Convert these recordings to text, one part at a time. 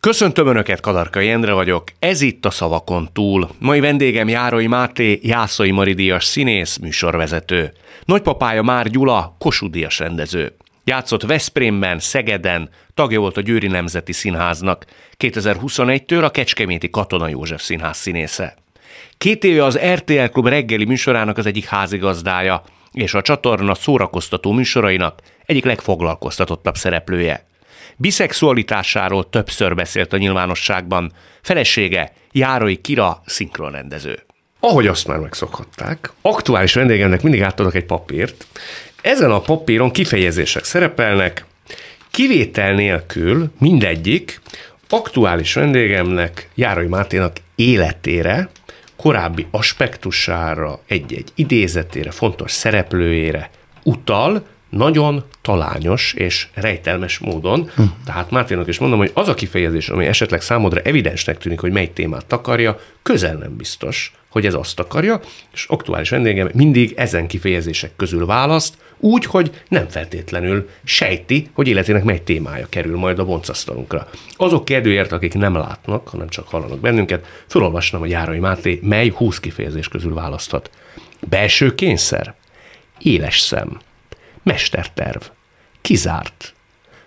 Köszöntöm Önöket, Kadarkai Endre vagyok, ez itt a Szavakon túl. Mai vendégem Járói Máté, Jászai Maridias színész, műsorvezető. Nagypapája Már Gyula, Kossuth rendező. Játszott Veszprémben, Szegeden, tagja volt a Győri Nemzeti Színháznak. 2021-től a Kecskeméti Katona József Színház színésze. Két éve az RTL Klub reggeli műsorának az egyik házigazdája, és a csatorna szórakoztató műsorainak egyik legfoglalkoztatottabb szereplője. Biszexualitásáról többször beszélt a nyilvánosságban. Felesége Járói Kira szinkronrendező. Ahogy azt már megszokhatták, aktuális vendégemnek mindig átadok egy papírt. Ezen a papíron kifejezések szerepelnek, kivétel nélkül mindegyik aktuális vendégemnek, Járói Máténak életére, korábbi aspektusára, egy-egy idézetére, fontos szereplőjére utal, nagyon talányos és rejtelmes módon. Hm. Tehát Máténak is mondom, hogy az a kifejezés, ami esetleg számodra evidensnek tűnik, hogy mely témát takarja, közel nem biztos, hogy ez azt akarja, és aktuális vendégem mindig ezen kifejezések közül választ, úgy, hogy nem feltétlenül sejti, hogy életének mely témája kerül majd a boncasztalunkra. Azok kérdőért, akik nem látnak, hanem csak hallanak bennünket, felolvasnám, hogy Járai Máté mely 20 kifejezés közül választhat. Belső kényszer, éles szem, Mesterterv. Kizárt.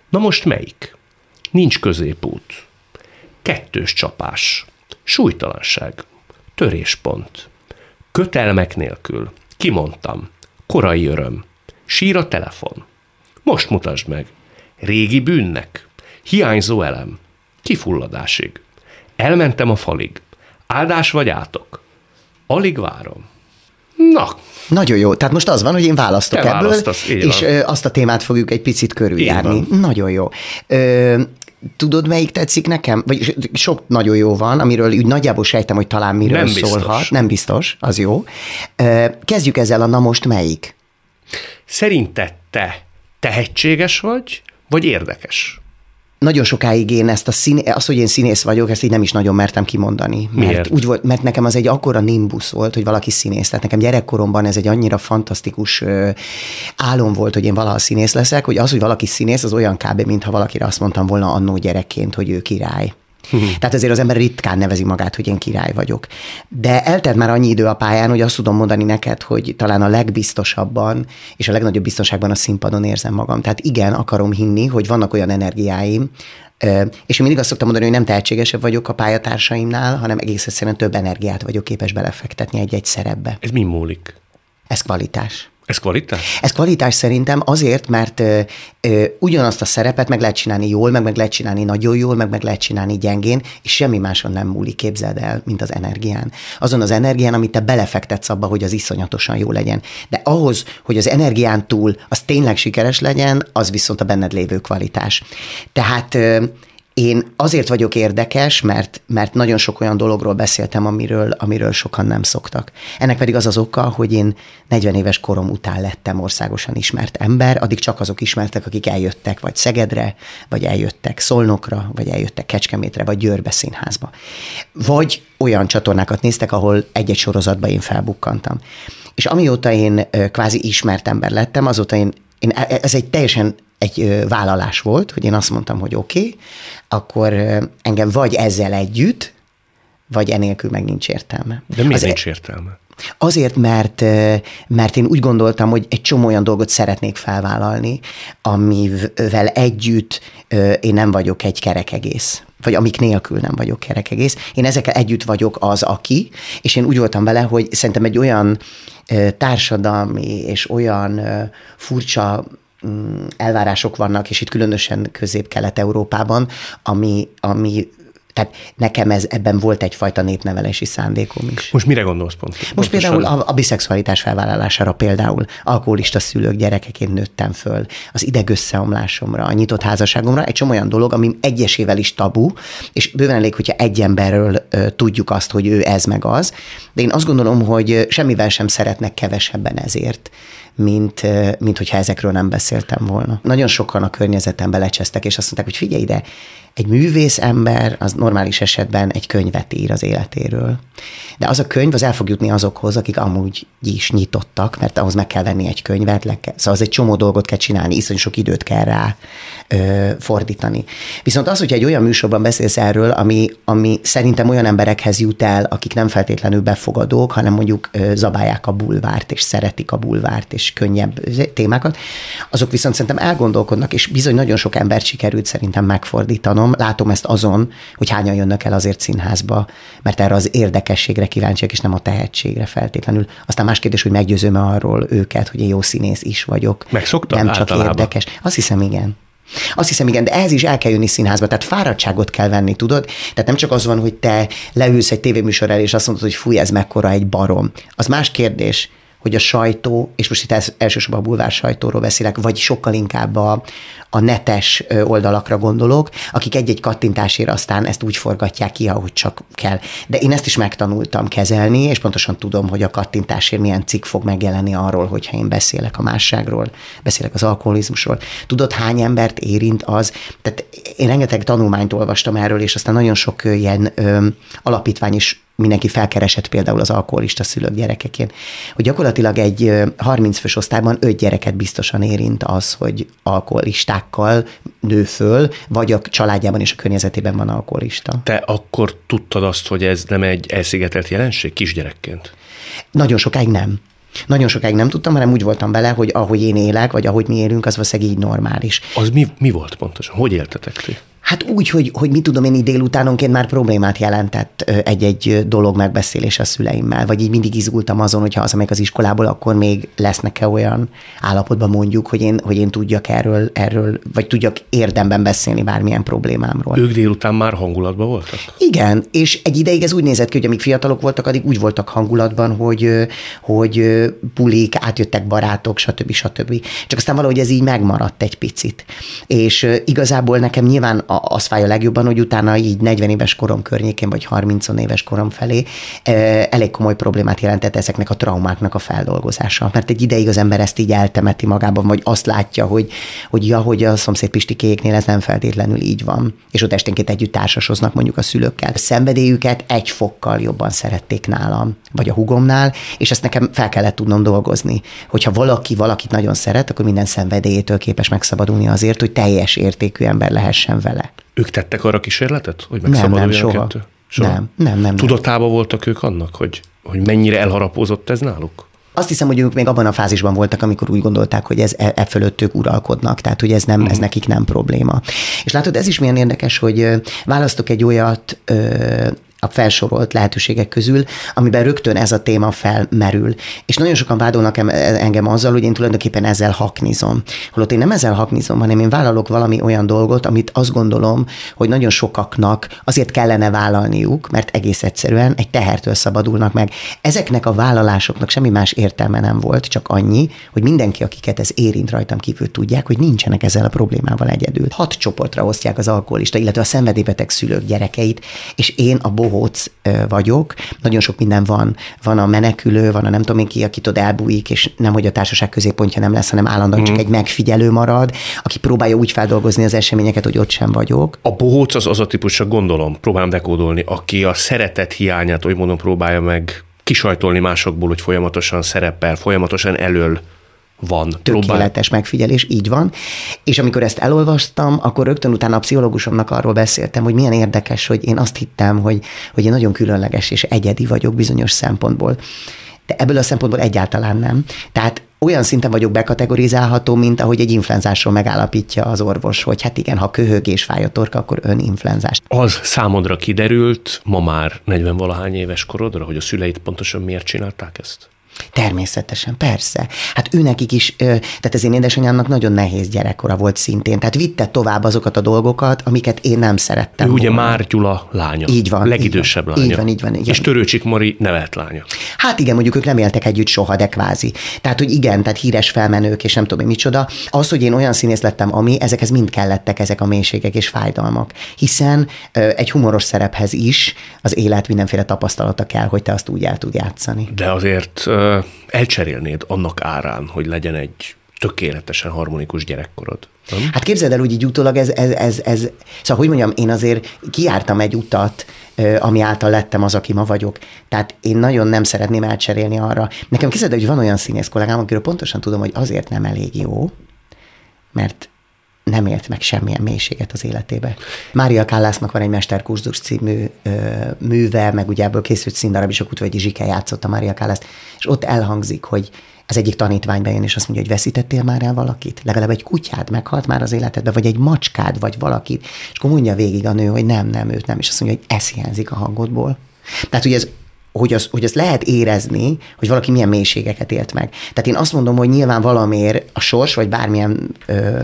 Na most melyik? Nincs középút. Kettős csapás. Súlytalanság. Töréspont. Kötelmek nélkül. Kimondtam. Korai öröm. Sír a telefon. Most mutasd meg. Régi bűnnek. Hiányzó elem. Kifulladásig. Elmentem a falig. Áldás vagy átok. Alig várom. Na. Nagyon jó. Tehát most az van, hogy én választok Te ebből, és van. azt a témát fogjuk egy picit körüljárni. Nagyon jó. Ö, tudod, melyik tetszik nekem? Vagy sok nagyon jó van, amiről úgy nagyjából sejtem, hogy talán miről Nem szólhat. biztos. Nem biztos, az jó. Ö, kezdjük ezzel a na most melyik? Szerinted te tehetséges vagy, vagy érdekes? Nagyon sokáig én ezt a szín, az, hogy én színész vagyok, ezt így nem is nagyon mertem kimondani. Mert, Miért? Úgy volt, mert nekem az egy akkora nimbusz volt, hogy valaki színész. Tehát nekem gyerekkoromban ez egy annyira fantasztikus ö, álom volt, hogy én valaha színész leszek, hogy az, hogy valaki színész, az olyan kb. mintha valakire azt mondtam volna annó gyerekként, hogy ő király. Tehát azért az ember ritkán nevezi magát, hogy én király vagyok. De eltelt már annyi idő a pályán, hogy azt tudom mondani neked, hogy talán a legbiztosabban és a legnagyobb biztonságban a színpadon érzem magam. Tehát igen, akarom hinni, hogy vannak olyan energiáim, és én mindig azt szoktam mondani, hogy nem tehetségesebb vagyok a pályatársaimnál, hanem egész egyszerűen több energiát vagyok képes belefektetni egy-egy szerepbe. Ez mi múlik? Ez kvalitás. Ez kvalitás? Ez kvalitás szerintem azért, mert ö, ö, ugyanazt a szerepet meg lehet csinálni jól, meg meg lehet csinálni nagyon jól, meg meg lehet csinálni gyengén, és semmi máson nem múlik, képzeld el, mint az energián. Azon az energián, amit te belefektetsz abba, hogy az iszonyatosan jó legyen. De ahhoz, hogy az energián túl az tényleg sikeres legyen, az viszont a benned lévő kvalitás. Tehát ö, én azért vagyok érdekes, mert, mert nagyon sok olyan dologról beszéltem, amiről, amiről sokan nem szoktak. Ennek pedig az az oka, hogy én 40 éves korom után lettem országosan ismert ember, addig csak azok ismertek, akik eljöttek vagy Szegedre, vagy eljöttek Szolnokra, vagy eljöttek Kecskemétre, vagy Győrbe színházba. Vagy olyan csatornákat néztek, ahol egy-egy sorozatban én felbukkantam. És amióta én kvázi ismert ember lettem, azóta én, én ez egy teljesen egy vállalás volt, hogy én azt mondtam, hogy oké, okay, akkor engem vagy ezzel együtt, vagy enélkül meg nincs értelme. De miért Az- nincs értelme? Azért, mert, mert én úgy gondoltam, hogy egy csomó olyan dolgot szeretnék felvállalni, amivel együtt én nem vagyok egy kerek egész vagy amik nélkül nem vagyok kerek egész. Én ezekkel együtt vagyok az, aki, és én úgy voltam vele, hogy szerintem egy olyan társadalmi és olyan furcsa elvárások vannak, és itt különösen közép-kelet-európában, ami, ami tehát nekem ez, ebben volt egyfajta népnevelési szándékom is. Most mire gondolsz pont? Most pontosan? például a, a biszexualitás felvállalására például alkoholista szülők gyerekeként nőttem föl, az idegösszeomlásomra, a nyitott házasságomra, egy csomó olyan dolog, ami egyesével is tabu, és bőven elég, hogyha egy emberről ö, tudjuk azt, hogy ő ez meg az, de én azt gondolom, hogy semmivel sem szeretnek kevesebben ezért mint, mint hogyha ezekről nem beszéltem volna. Nagyon sokan a környezetembe lecsesztek, és azt mondták, hogy figyelj ide, egy művész ember az normális esetben egy könyvet ír az életéről. De az a könyv az el fog jutni azokhoz, akik amúgy is nyitottak, mert ahhoz meg kell venni egy könyvet, le kell, szóval az egy csomó dolgot kell csinálni, iszonyú sok időt kell rá ö, fordítani. Viszont az, hogyha egy olyan műsorban beszélsz erről, ami, ami szerintem olyan emberekhez jut el, akik nem feltétlenül befogadók, hanem mondjuk ö, zabálják a bulvárt, és szeretik a bulvárt, és könnyebb témákat, azok viszont szerintem elgondolkodnak, és bizony nagyon sok embert sikerült szerintem megfordítanom, látom, ezt azon, hogy hányan jönnek el azért színházba, mert erre az érdekességre kíváncsiak, és nem a tehetségre feltétlenül. Aztán más kérdés, hogy meggyőzöm-e arról őket, hogy én jó színész is vagyok. Megszoktam Nem csak általában. érdekes. Azt hiszem, igen. Azt hiszem, igen, de ehhez is el kell jönni színházba, tehát fáradtságot kell venni, tudod? Tehát nem csak az van, hogy te leülsz egy tévéműsor el, és azt mondod, hogy fúj, ez mekkora egy barom. Az más kérdés, hogy a sajtó, és most itt elsősorban a bulvár sajtóról beszélek, vagy sokkal inkább a, a netes oldalakra gondolok, akik egy-egy kattintásért aztán ezt úgy forgatják ki, ahogy csak kell. De én ezt is megtanultam kezelni, és pontosan tudom, hogy a kattintásért milyen cikk fog megjelenni arról, hogyha én beszélek a másságról, beszélek az alkoholizmusról. Tudod, hány embert érint az? Tehát én rengeteg tanulmányt olvastam erről, és aztán nagyon sok ilyen ö, alapítvány is mindenki felkeresett például az alkoholista szülők gyerekeként, hogy gyakorlatilag egy 30 fős osztályban öt gyereket biztosan érint az, hogy alkoholistákkal nő föl, vagy a családjában és a környezetében van alkoholista. Te akkor tudtad azt, hogy ez nem egy elszigetelt jelenség kisgyerekként? Nagyon sokáig nem. Nagyon sokáig nem tudtam, hanem úgy voltam vele, hogy ahogy én élek, vagy ahogy mi élünk, az valószínűleg így normális. Az mi, mi volt pontosan? Hogy éltetek ti? Hát úgy, hogy, hogy mit tudom én, így délutánonként már problémát jelentett egy-egy dolog megbeszélés a szüleimmel, vagy így mindig izgultam azon, hogy ha hazamegyek az iskolából, akkor még lesznek-e olyan állapotban mondjuk, hogy én, hogy én tudjak erről, erről, vagy tudjak érdemben beszélni bármilyen problémámról. Ők délután már hangulatban voltak? Igen, és egy ideig ez úgy nézett ki, hogy amíg fiatalok voltak, addig úgy voltak hangulatban, hogy, hogy bulik, átjöttek barátok, stb. stb. Csak aztán valahogy ez így megmaradt egy picit. És igazából nekem nyilván az fáj a legjobban, hogy utána így 40 éves korom környékén, vagy 30 éves korom felé elég komoly problémát jelentett ezeknek a traumáknak a feldolgozása. Mert egy ideig az ember ezt így eltemeti magában, vagy azt látja, hogy, hogy ja, hogy a szomszéd Pistikéknél ez nem feltétlenül így van. És ott esténként együtt társasoznak mondjuk a szülőkkel. A szenvedélyüket egy fokkal jobban szerették nálam, vagy a hugomnál, és ezt nekem fel kellett tudnom dolgozni. Hogyha valaki valakit nagyon szeret, akkor minden szenvedélyétől képes megszabadulni azért, hogy teljes értékű ember lehessen vele. Ők tettek arra kísérletet, hogy megszabaduljanak nem, nem, soha. ettől? Soha. Nem, nem, nem. Tudatában voltak ők annak, hogy, hogy mennyire elharapózott ez náluk? Azt hiszem, hogy ők még abban a fázisban voltak, amikor úgy gondolták, hogy ez e, e fölött ők uralkodnak, tehát hogy ez, nem, ez mhm. nekik nem probléma. És látod, ez is milyen érdekes, hogy választok egy olyat a felsorolt lehetőségek közül, amiben rögtön ez a téma felmerül. És nagyon sokan vádolnak engem azzal, hogy én tulajdonképpen ezzel haknizom. Holott én nem ezzel haknizom, hanem én vállalok valami olyan dolgot, amit azt gondolom, hogy nagyon sokaknak azért kellene vállalniuk, mert egész egyszerűen egy tehertől szabadulnak meg. Ezeknek a vállalásoknak semmi más értelme nem volt, csak annyi, hogy mindenki, akiket ez érint rajtam kívül tudják, hogy nincsenek ezzel a problémával egyedül. Hat csoportra osztják az alkoholista, illetve a szenvedélybeteg szülők gyerekeit, és én a bohó bohóc vagyok, nagyon sok minden van. Van a menekülő, van a nem tudom én ki, aki ott elbújik, és nem, hogy a társaság középpontja nem lesz, hanem állandóan mm. csak egy megfigyelő marad, aki próbálja úgy feldolgozni az eseményeket, hogy ott sem vagyok. A bohóc az az a típus, csak gondolom, próbálom dekódolni, aki a szeretet hiányát, hogy mondom, próbálja meg kisajtolni másokból, hogy folyamatosan szerepel, folyamatosan elől van. Tökéletes próbál. megfigyelés, így van. És amikor ezt elolvastam, akkor rögtön utána a pszichológusomnak arról beszéltem, hogy milyen érdekes, hogy én azt hittem, hogy, hogy én nagyon különleges és egyedi vagyok bizonyos szempontból. De ebből a szempontból egyáltalán nem. Tehát olyan szinten vagyok bekategorizálható, mint ahogy egy influenzásról megállapítja az orvos, hogy hát igen, ha köhög és fáj a torka, akkor ön influenzás. Az számodra kiderült, ma már 40 valahány éves korodra, hogy a szüleit pontosan miért csinálták ezt? Természetesen, persze. Hát ő nekik is, tehát az én édesanyámnak nagyon nehéz gyerekkora volt szintén. Tehát vitte tovább azokat a dolgokat, amiket én nem szerettem. Ő volna. ugye Már Gyula lánya. Így van. Legidősebb így van, lánya. Így van, így van. Így És Törőcsik Mari nevelt lánya. Hát igen, mondjuk ők nem éltek együtt soha, de kvázi. Tehát, hogy igen, tehát híres felmenők, és nem tudom, micsoda. Az, hogy én olyan színész lettem, ami, ezekhez mind kellettek ezek a mélységek és fájdalmak. Hiszen egy humoros szerephez is az élet mindenféle tapasztalata kell, hogy te azt úgy el tud játszani. De azért elcserélnéd annak árán, hogy legyen egy tökéletesen harmonikus gyerekkorod. Nem? Hát képzeld el, hogy így utólag ez, ez, ez, ez, szóval hogy mondjam, én azért kiártam egy utat, ami által lettem az, aki ma vagyok. Tehát én nagyon nem szeretném elcserélni arra. Nekem képzeld hogy van olyan színész kollégám, akiről pontosan tudom, hogy azért nem elég jó, mert nem élt meg semmilyen mélységet az életébe. Mária Kállásznak van egy Mesterkurzus című ö, műve, meg ugye ebből készült színdarab is, a Kutvegyi Zsike játszotta Mária Kálászt, és ott elhangzik, hogy az egyik tanítvány bejön, és azt mondja, hogy veszítettél már el valakit? Legalább egy kutyád meghalt már az életedbe, vagy egy macskád, vagy valakit. És akkor mondja végig a nő, hogy nem, nem, őt nem. És azt mondja, hogy ez hiányzik a hangodból. Tehát, hogy ez hogy, az, hogy azt lehet érezni, hogy valaki milyen mélységeket élt meg. Tehát én azt mondom, hogy nyilván valamiért a sors, vagy bármilyen, ö,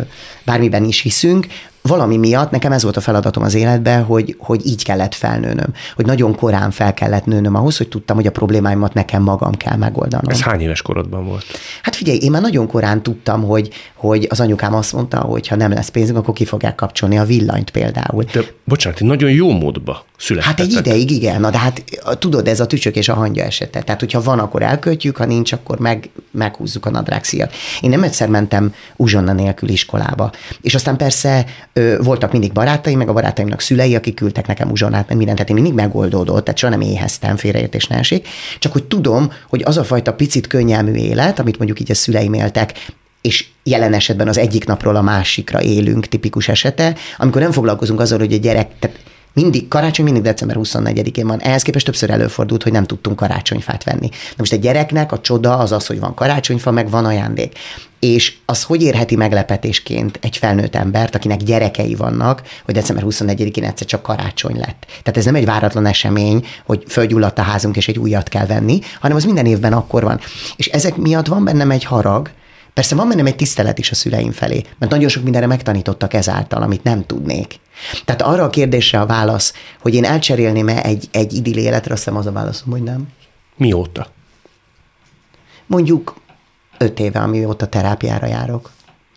bármiben is hiszünk, valami miatt nekem ez volt a feladatom az életben, hogy, hogy így kellett felnőnöm. Hogy nagyon korán fel kellett nőnöm ahhoz, hogy tudtam, hogy a problémáimat nekem magam kell megoldanom. Ez hány éves korodban volt? Hát figyelj, én már nagyon korán tudtam, hogy, hogy az anyukám azt mondta, hogy ha nem lesz pénzünk, akkor ki fogják kapcsolni a villanyt például. De bocsánat, nagyon jó módba születtetek. Hát egy ideig igen, na de hát tudod, ez a tücsök és a hangya esete. Tehát, hogyha van, akkor elkötjük, ha nincs, akkor meg, meghúzzuk a nadrágszíjat. Én nem egyszer mentem uzsonna nélkül iskolába. És aztán persze voltak mindig barátaim, meg a barátaimnak szülei, akik küldtek nekem uzsonnát, meg mindent, tehát én mindig megoldódott, tehát soha nem éheztem, félreértés ne esik. Csak hogy tudom, hogy az a fajta picit könnyelmű élet, amit mondjuk így a szüleim éltek, és jelen esetben az egyik napról a másikra élünk, tipikus esete, amikor nem foglalkozunk azzal, hogy a gyerek, tehát mindig, karácsony mindig december 24-én van. Ehhez képest többször előfordult, hogy nem tudtunk karácsonyfát venni. Na most egy gyereknek a csoda az az, hogy van karácsonyfa, meg van ajándék. És az hogy érheti meglepetésként egy felnőtt embert, akinek gyerekei vannak, hogy december 24-én egyszer csak karácsony lett. Tehát ez nem egy váratlan esemény, hogy fölgyulladt a házunk és egy újat kell venni, hanem az minden évben akkor van. És ezek miatt van bennem egy harag, Persze van bennem egy tisztelet is a szüleim felé, mert nagyon sok mindenre megtanítottak ezáltal, amit nem tudnék. Tehát arra a kérdésre a válasz, hogy én elcserélném-e egy, egy idilli életre, azt hiszem az a válaszom, hogy nem. Mióta? Mondjuk öt éve, amióta terápiára járok.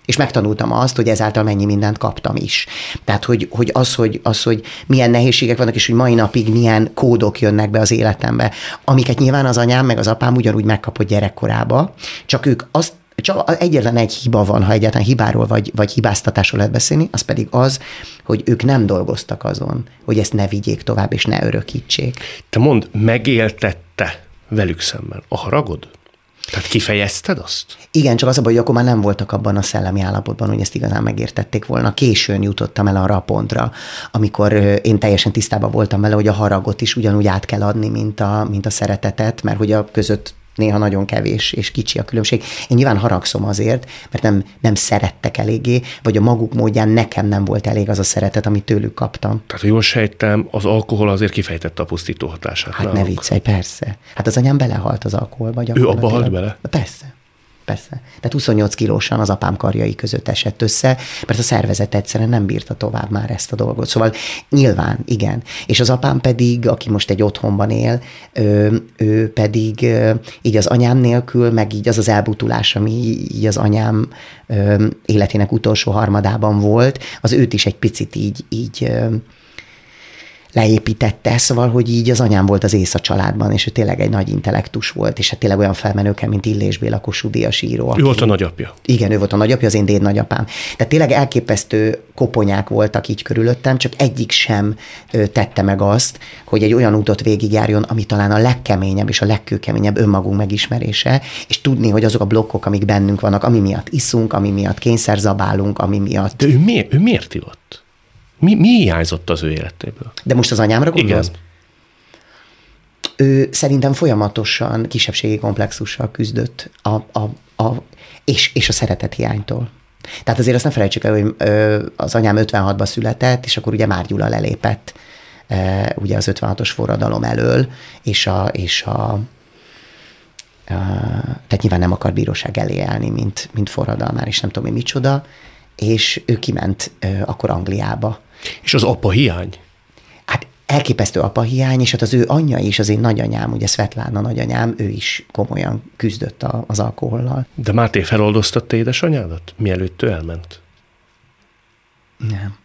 És megtanultam azt, hogy ezáltal mennyi mindent kaptam is. Tehát, hogy, hogy, az, hogy az, hogy milyen nehézségek vannak, és hogy mai napig milyen kódok jönnek be az életembe, amiket nyilván az anyám meg az apám ugyanúgy megkapott gyerekkorába, csak ők azt csak egyetlen egy hiba van, ha egyáltalán hibáról vagy, vagy hibáztatásról lehet beszélni, az pedig az, hogy ők nem dolgoztak azon, hogy ezt ne vigyék tovább, és ne örökítsék. Te mond, megéltette velük szemben a haragod? Tehát kifejezted azt? Igen, csak az a baj, hogy akkor már nem voltak abban a szellemi állapotban, hogy ezt igazán megértették volna. Későn jutottam el arra a pontra, amikor én teljesen tisztában voltam vele, hogy a haragot is ugyanúgy át kell adni, mint a, mint a szeretetet, mert hogy a között néha nagyon kevés és kicsi a különbség. Én nyilván haragszom azért, mert nem, nem szerettek eléggé, vagy a maguk módján nekem nem volt elég az a szeretet, amit tőlük kaptam. Tehát, ha jól sejtem, az alkohol azért kifejtette a pusztító hatását. Hát náluk. ne viccelj, persze. Hát az anyám belehalt az alkoholba. Ő abba halt bele? Persze persze. Tehát 28 kilósan az apám karjai között esett össze, mert a szervezet egyszerűen nem bírta tovább már ezt a dolgot. Szóval nyilván, igen. És az apám pedig, aki most egy otthonban él, ő, ő pedig így az anyám nélkül, meg így az az elbutulás, ami így az anyám életének utolsó harmadában volt, az őt is egy picit így, így leépítette, szóval, hogy így az anyám volt az ész a családban, és ő tényleg egy nagy intellektus volt, és hát tényleg olyan felmenőken, mint Illés Béla Kossuth Díjas író. Aki, ő volt a nagyapja. Igen, ő volt a nagyapja, az én déd nagyapám. Tehát tényleg elképesztő koponyák voltak így körülöttem, csak egyik sem tette meg azt, hogy egy olyan útot végigjárjon, ami talán a legkeményebb és a legkőkeményebb önmagunk megismerése, és tudni, hogy azok a blokkok, amik bennünk vannak, ami miatt iszunk, ami miatt kényszerzabálunk, ami miatt... De ő, miért, ő miért ivott? Mi, mi hiányzott az ő életéből? De most az anyámra gondolsz? Igen. Ő szerintem folyamatosan kisebbségi komplexussal küzdött a, a, a, és, és a szeretet hiánytól. Tehát azért azt ne felejtsük el, hogy az anyám 56-ban született, és akkor ugye Már Gyula lelépett ugye az 56-os forradalom elől, és a, és a tehát nyilván nem akar bíróság elé állni, mint, mint forradalmár, és nem tudom, hogy micsoda, és ő kiment akkor Angliába, és az apa hiány? Hát elképesztő apa hiány, és hát az ő anyja is, az én nagyanyám, ugye Svetlana nagyanyám, ő is komolyan küzdött az alkohollal. De Máté feloldoztatta édesanyádat, mielőtt ő elment? Nem.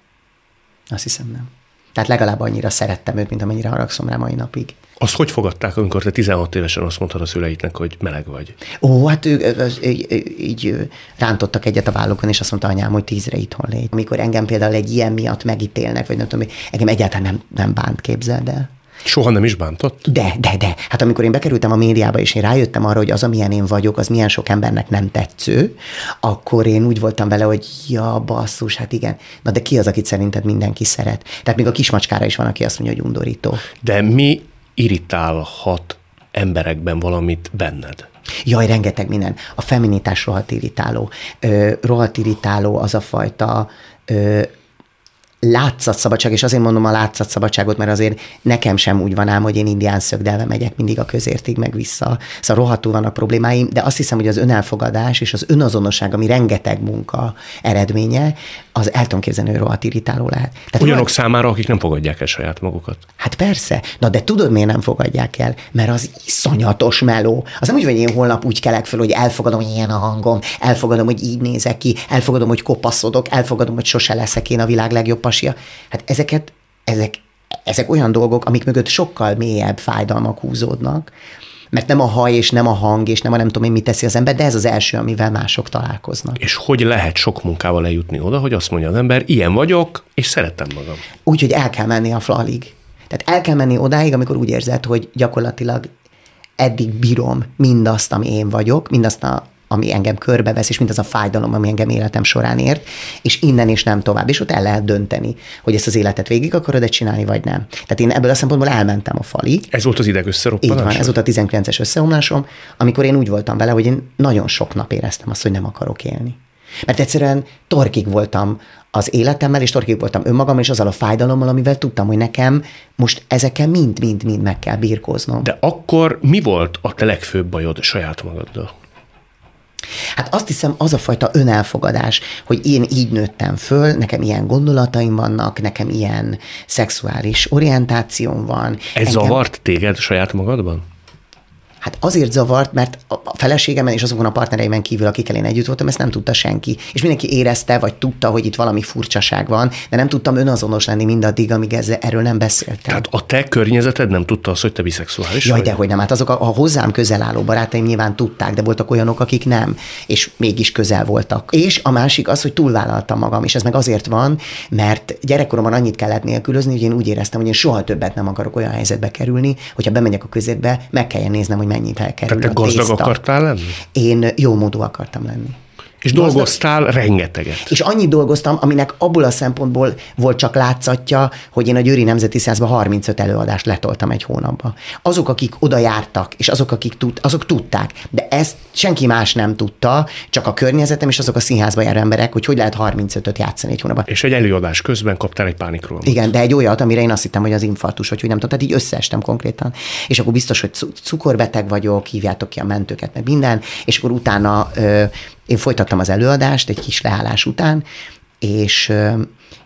Azt hiszem nem. Tehát legalább annyira szerettem őt, mint amennyire haragszom rá mai napig. Azt hogy fogadták, amikor te 16 évesen azt mondtad a szüleitnek, hogy meleg vagy? Ó, hát ők így, így rántottak egyet a vállukon, és azt mondta anyám, hogy tízre itthon légy. Amikor engem például egy ilyen miatt megítélnek, vagy nem tudom, engem egyáltalán nem, nem bánt, képzeld el. Soha nem is bántott? De, de, de. Hát amikor én bekerültem a médiába, és én rájöttem arra, hogy az, amilyen én vagyok, az milyen sok embernek nem tetsző, akkor én úgy voltam vele, hogy ja, basszus, hát igen. Na de ki az, akit szerinted mindenki szeret? Tehát még a kismacskára is van, aki azt mondja, hogy undorító. De mi irritálhat emberekben valamit benned? Jaj, rengeteg minden. A feminitás rohadt irritáló. Ö, rohadt irritáló az a fajta ö, látszatszabadság, és azért mondom a látszatszabadságot, mert azért nekem sem úgy van ám, hogy én indián szögdelve megyek mindig a közértig meg vissza. Szóval rohadtul vannak problémáim, de azt hiszem, hogy az önelfogadás és az önazonosság, ami rengeteg munka eredménye, az el tudom képzelni, hogy rohadt irritáló lehet. Tehát Olyanok rohadt... számára, akik nem fogadják el saját magukat. Hát persze. Na de tudod, miért nem fogadják el? Mert az iszonyatos meló. Az nem úgy, hogy én holnap úgy kelek fel, hogy elfogadom, hogy ilyen a hangom, elfogadom, hogy így nézek ki, elfogadom, hogy kopaszodok, elfogadom, hogy sose leszek én a világ legjobb pasia. Hát ezeket, ezek, ezek olyan dolgok, amik mögött sokkal mélyebb fájdalmak húzódnak, mert nem a haj, és nem a hang, és nem a nem tudom én mit teszi az ember, de ez az első, amivel mások találkoznak. És hogy lehet sok munkával eljutni oda, hogy azt mondja az ember, ilyen vagyok, és szeretem magam. Úgy, hogy el kell menni a flalig. Tehát el kell menni odáig, amikor úgy érzed, hogy gyakorlatilag eddig bírom mindazt, ami én vagyok, mindazt a ami engem körbevesz, és mint az a fájdalom, ami engem életem során ért, és innen is nem tovább. És ott el lehet dönteni, hogy ezt az életet végig akarod-e csinálni, vagy nem. Tehát én ebből a szempontból elmentem a falig. Ez volt az ideg összeroppanás? Így van, ez volt a 19-es összeomlásom, amikor én úgy voltam vele, hogy én nagyon sok nap éreztem azt, hogy nem akarok élni. Mert egyszerűen torkig voltam az életemmel, és torkig voltam önmagam, és azzal a fájdalommal, amivel tudtam, hogy nekem most ezekkel mind-mind-mind meg kell birkóznom. De akkor mi volt a te legfőbb bajod saját magaddal? Hát azt hiszem, az a fajta önelfogadás, hogy én így nőttem föl, nekem ilyen gondolataim vannak, nekem ilyen szexuális orientációm van. Ez Engem... zavart téged saját magadban? Hát azért zavart, mert a feleségemen és azokon a partnereimen kívül, akikkel én együtt voltam, ezt nem tudta senki. És mindenki érezte, vagy tudta, hogy itt valami furcsaság van, de nem tudtam önazonos lenni mindaddig, amíg ezzel, erről nem beszéltem. Tehát a te környezeted nem tudta azt, hogy te biszexuális Jaj, de hogy nem. Hát azok a, a hozzám közel álló barátaim nyilván tudták, de voltak olyanok, akik nem, és mégis közel voltak. És a másik az, hogy túlvállaltam magam, és ez meg azért van, mert gyerekkoromban annyit kellett nélkülözni, hogy én úgy éreztem, hogy én soha többet nem akarok olyan helyzetbe kerülni, hogyha bemegyek a közétbe, meg kelljen néznem, hogy mennyit elkerül Tehát te gazdag tészta. akartál lenni? Én jó módú akartam lenni. És Gazdag, dolgoztál rengeteget. És annyit dolgoztam, aminek abból a szempontból volt csak látszatja, hogy én a Győri Nemzeti Százba 35 előadást letoltam egy hónapba. Azok, akik oda jártak, és azok, akik tud, azok tudták, de ezt senki más nem tudta, csak a környezetem és azok a színházba járó emberek, hogy hogy lehet 35-öt játszani egy hónapban. És egy előadás közben kaptál egy pánikról. Igen, de egy olyat, amire én azt hittem, hogy az infarktus, hogy, hogy nem tudom, tehát így összeestem konkrétan. És akkor biztos, hogy cukorbeteg vagyok, hívjátok ki a mentőket, meg minden, és akkor utána ö, én folytattam az előadást egy kis leállás után, és,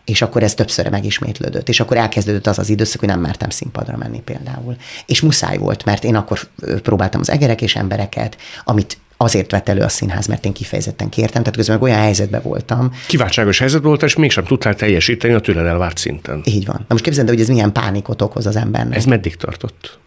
és akkor ez többször megismétlődött, és akkor elkezdődött az az időszak, hogy nem mertem színpadra menni például. És muszáj volt, mert én akkor próbáltam az egerek és embereket, amit azért vett elő a színház, mert én kifejezetten kértem, tehát közben meg olyan helyzetben voltam. Kiváltságos helyzetben voltál, és mégsem tudtál teljesíteni a tőled elvárt szinten. Így van. Na most képzeld, hogy ez milyen pánikot okoz az embernek. Ez meddig tartott?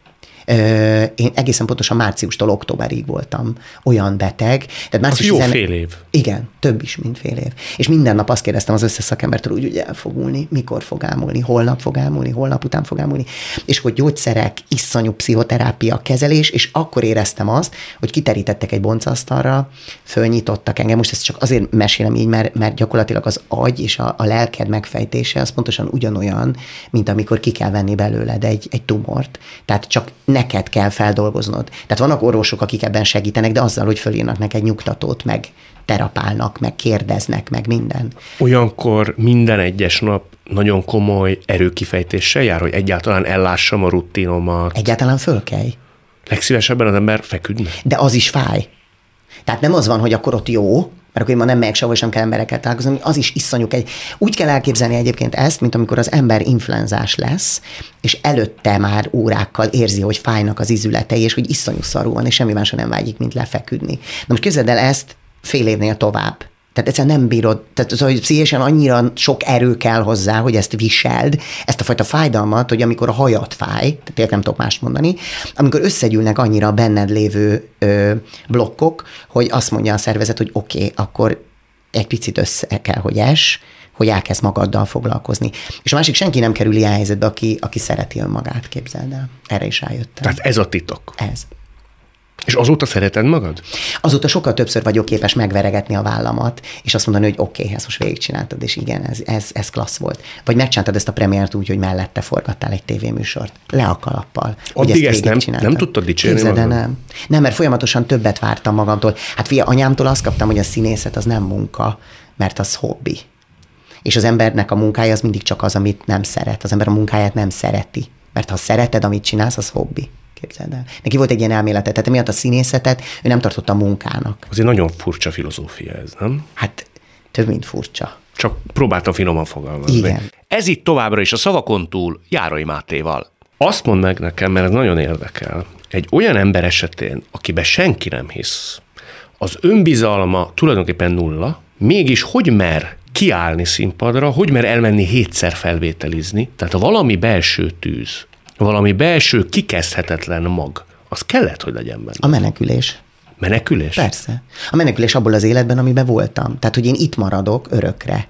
Én egészen pontosan márciustól októberig voltam olyan beteg. Tehát március jó 10... fél év. Igen, több is, mint fél év. És minden nap azt kérdeztem az összes szakembertől, úgy, hogy el fog múlni, mikor fog elmúlni, holnap fog elmúlni, holnap után fog elmúlni. És hogy gyógyszerek, iszonyú pszichoterápia, kezelés, és akkor éreztem azt, hogy kiterítettek egy boncasztalra, fölnyitottak engem. Most ezt csak azért mesélem így, mert, mert gyakorlatilag az agy és a, a lelked megfejtése az pontosan ugyanolyan, mint amikor ki kell venni belőled egy, egy tumort. Tehát csak neked kell feldolgoznod. Tehát vannak orvosok, akik ebben segítenek, de azzal, hogy fölírnak neked nyugtatót, meg terapálnak, meg kérdeznek, meg minden. Olyankor minden egyes nap nagyon komoly erőkifejtéssel jár, hogy egyáltalán ellássam a rutinomat. Egyáltalán fölkelj. Legszívesebben az ember feküdne. De az is fáj. Tehát nem az van, hogy akkor ott jó, mert akkor én ma nem megyek sehol, és nem kell emberekkel találkozni, az is iszonyuk egy. Úgy kell elképzelni egyébként ezt, mint amikor az ember influenzás lesz, és előtte már órákkal érzi, hogy fájnak az izületei, és hogy iszonyú szarú van, és semmi másra nem vágyik, mint lefeküdni. Na most képzeld el ezt fél évnél tovább Tehát egyszerűen nem bírod, tehát az, hogy pszichésen annyira sok erő kell hozzá, hogy ezt viseld, ezt a fajta fájdalmat, hogy amikor a hajat fáj, tehát nem tudok mást mondani, amikor összegyűlnek annyira a benned lévő ö, blokkok, hogy azt mondja a szervezet, hogy oké, okay, akkor egy picit össze kell, hogy es, hogy elkezd magaddal foglalkozni. És a másik, senki nem kerül ilyen helyzetbe, aki, aki szereti önmagát, képzeld el. Erre is rájöttem. Tehát ez a titok. Ez. És azóta szereted magad? Azóta sokkal többször vagyok képes megveregetni a vállamat, és azt mondani, hogy oké, okay, ezt most végigcsináltad, és igen, ez, ez, ez klassz volt. Vagy megcsináltad ezt a premiért úgy, hogy mellette forgattál egy tévéműsort. Le a kalappal. Addig ezt, ezt nem, nem tudtad dicsérni Képzeld, magad? nem. Nem, mert folyamatosan többet vártam magamtól. Hát fia, anyámtól azt kaptam, hogy a színészet az nem munka, mert az hobbi. És az embernek a munkája az mindig csak az, amit nem szeret. Az ember a munkáját nem szereti. Mert ha szereted, amit csinálsz, az hobbi. Képzeld el. Neki volt egy ilyen elmélete, tehát emiatt a színészetet ő nem tartotta munkának. Azért nagyon furcsa filozófia ez, nem? Hát több, mint furcsa. Csak próbáltam finoman fogalmazni. Igen. Ez itt továbbra is a szavakon túl Járai Mátéval. Azt mondd meg nekem, mert ez nagyon érdekel. Egy olyan ember esetén, akiben senki nem hisz, az önbizalma tulajdonképpen nulla, mégis hogy mer kiállni színpadra, hogy mer elmenni hétszer felvételizni, tehát a valami belső tűz, valami belső kikezdhetetlen mag, az kellett, hogy legyen benne. A menekülés. Menekülés? Persze. A menekülés abból az életben, amiben voltam. Tehát, hogy én itt maradok örökre,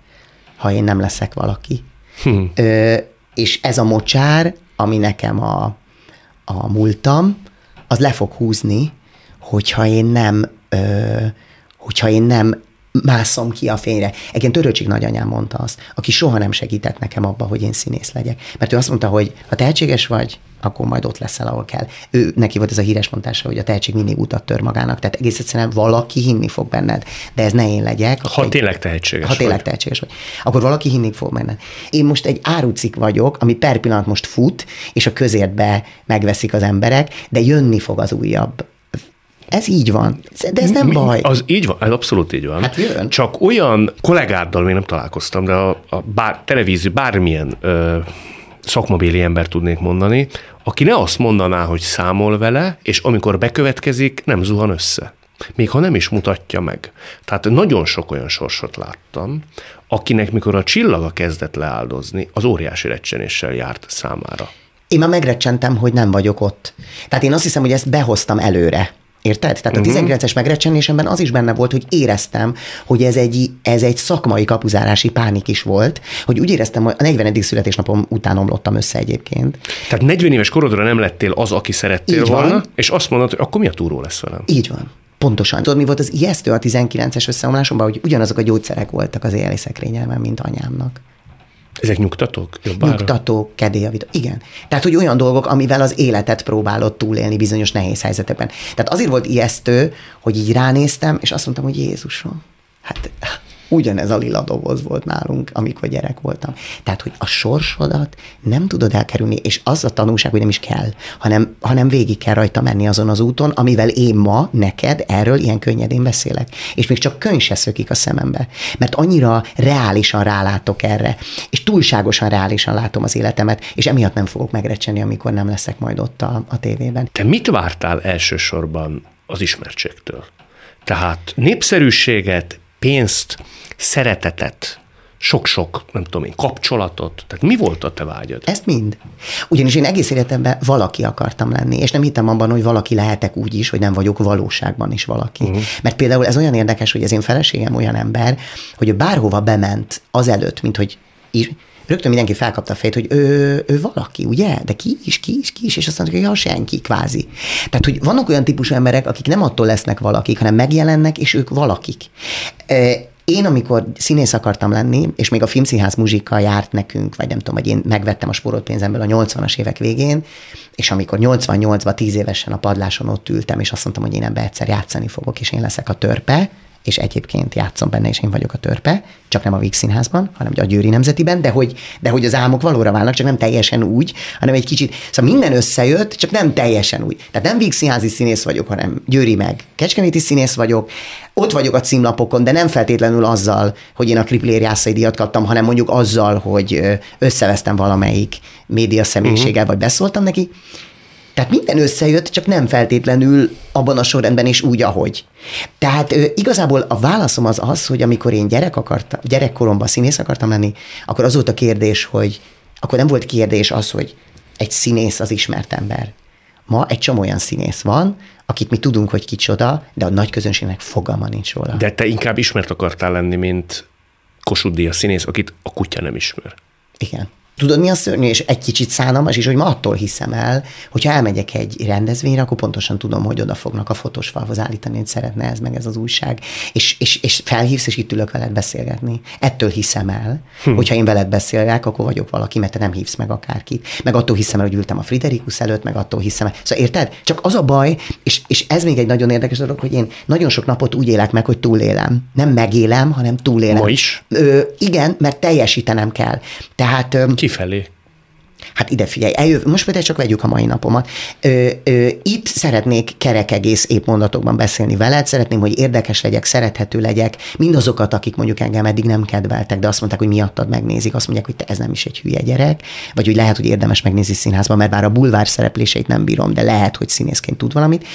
ha én nem leszek valaki. Hm. Ö, és ez a mocsár, ami nekem a, a múltam, az le fog húzni, hogyha én nem, ö, hogyha én nem mászom ki a fényre. Egyébként Töröcsik nagyanyám mondta azt, aki soha nem segített nekem abba, hogy én színész legyek. Mert ő azt mondta, hogy ha tehetséges vagy, akkor majd ott leszel, ahol kell. Ő, neki volt ez a híres mondása, hogy a tehetség mindig utat tör magának. Tehát egész egyszerűen valaki hinni fog benned, de ez ne én legyek. Ha egy, tényleg tehetséges Ha tényleg vagy. tehetséges vagy. Akkor valaki hinni fog benned. Én most egy árucik vagyok, ami per pillanat most fut, és a közértbe megveszik az emberek, de jönni fog az újabb ez így van. De ez nem baj. Az így van, ez abszolút így van. Hát jön. Csak olyan kollégáddal még nem találkoztam, de a, a bár, televízió bármilyen ö, szakmabéli ember tudnék mondani, aki ne azt mondaná, hogy számol vele, és amikor bekövetkezik, nem zuhan össze. Még ha nem is mutatja meg. Tehát nagyon sok olyan sorsot láttam, akinek mikor a csillaga kezdett leáldozni, az óriási recsenéssel járt számára. Én már megrecsentem, hogy nem vagyok ott. Tehát én azt hiszem, hogy ezt behoztam előre. Érted? Tehát uh-huh. a 19-es mhm. megrecsenésemben az is benne volt, hogy éreztem, hogy ez egy, ez egy szakmai kapuzárási pánik is volt, hogy úgy éreztem, hogy a 40. születésnapom után omlottam össze egyébként. Tehát 40 éves korodra nem lettél az, aki szerettél Így volna, van. és azt mondod, hogy akkor mi a túró lesz velem? Így van. Pontosan. Tudod, mi volt az ijesztő a 19-es összeomlásomban, hogy ugyanazok a gyógyszerek voltak az éjjeli szekrényelmen, mint anyámnak. Ezek nyugtatók? Jobbára? Nyugtatók, kedélyavító. Igen. Tehát, hogy olyan dolgok, amivel az életet próbálod túlélni bizonyos nehéz helyzetekben. Tehát azért volt ijesztő, hogy így ránéztem, és azt mondtam, hogy Jézusom, hát Ugyanez a lila doboz volt nálunk, amikor gyerek voltam. Tehát, hogy a sorsodat nem tudod elkerülni, és az a tanulság, hogy nem is kell, hanem, hanem végig kell rajta menni azon az úton, amivel én ma neked erről ilyen könnyedén beszélek. És még csak könyv se szökik a szemembe. Mert annyira reálisan rálátok erre, és túlságosan reálisan látom az életemet, és emiatt nem fogok megrecseni, amikor nem leszek majd ott a, a tévében. Te mit vártál elsősorban az ismertségtől? Tehát népszerűséget, pénzt, szeretetet, sok-sok, nem tudom én, kapcsolatot. Tehát mi volt a te vágyad? Ezt mind. Ugyanis én egész életemben valaki akartam lenni, és nem hittem abban, hogy valaki lehetek úgy is, hogy nem vagyok valóságban is valaki. Uh-huh. Mert például ez olyan érdekes, hogy az én feleségem olyan ember, hogy ő bárhova bement azelőtt, mint hogy rögtön mindenki felkapta a fejét, hogy ő, ő valaki, ugye? De ki is, ki is, ki is, és azt mondja, hogy ja, senki, kvázi. Tehát, hogy vannak olyan típusú emberek, akik nem attól lesznek valakik, hanem megjelennek, és ők valakik. Én, amikor színész akartam lenni, és még a filmszínház muzsika járt nekünk, vagy nem tudom, hogy én megvettem a sporolt pénzemből a 80-as évek végén, és amikor 88-ban, 10 évesen a padláson ott ültem, és azt mondtam, hogy én ebbe egyszer játszani fogok, és én leszek a törpe, és egyébként játszom benne, és én vagyok a törpe, csak nem a Víg Színházban, hanem a Győri Nemzetiben, de hogy, de hogy az álmok valóra válnak, csak nem teljesen úgy, hanem egy kicsit, szóval minden összejött, csak nem teljesen úgy. Tehát nem Víg Színházi színész vagyok, hanem Győri meg Kecskeméti színész vagyok, ott vagyok a címlapokon, de nem feltétlenül azzal, hogy én a Kriplér Jászai díjat kaptam, hanem mondjuk azzal, hogy összevesztem valamelyik média személyiséggel, uh-huh. vagy beszóltam neki, Tehát minden összejött, csak nem feltétlenül abban a sorrendben is úgy, ahogy. Tehát igazából a válaszom az az, hogy amikor én gyerek akartam, gyerekkoromban színész akartam lenni, akkor az volt a kérdés, hogy akkor nem volt kérdés az, hogy egy színész az ismert ember. Ma egy csomó olyan színész van, akit mi tudunk, hogy kicsoda, de a nagy közönségnek fogalma nincs róla. De te inkább ismert akartál lenni, mint Kossuth Díjas színész, akit a kutya nem ismer. Igen. Tudod, mi a szörnyű, és egy kicsit szánalmas is, hogy ma attól hiszem el, hogyha elmegyek egy rendezvényre, akkor pontosan tudom, hogy oda fognak a fotósfalhoz állítani, hogy szeretne ez meg ez az újság. És, és, és felhívsz, és itt ülök veled beszélgetni. Ettől hiszem el, hm. hogyha én veled beszélek, akkor vagyok valaki, mert te nem hívsz meg akárkit. Meg attól hiszem el, hogy ültem a Friderikus előtt, meg attól hiszem el. Szóval érted? Csak az a baj, és, és ez még egy nagyon érdekes dolog, hogy én nagyon sok napot úgy élek meg, hogy túlélem. Nem megélem, hanem túlélem. Ma is? Ö, igen, mert teljesítenem kell. Tehát Kifelé. Hát ide figyelj, eljö, most például csak vegyük a mai napomat. Ö, ö, itt szeretnék kerek egész épp mondatokban beszélni veled, szeretném, hogy érdekes legyek, szerethető legyek, mindazokat, akik mondjuk engem eddig nem kedveltek, de azt mondták, hogy miattad megnézik, azt mondják, hogy te ez nem is egy hülye gyerek, vagy hogy lehet, hogy érdemes megnézni színházban, mert bár a bulvár szerepléseit nem bírom, de lehet, hogy színészként tud valamit.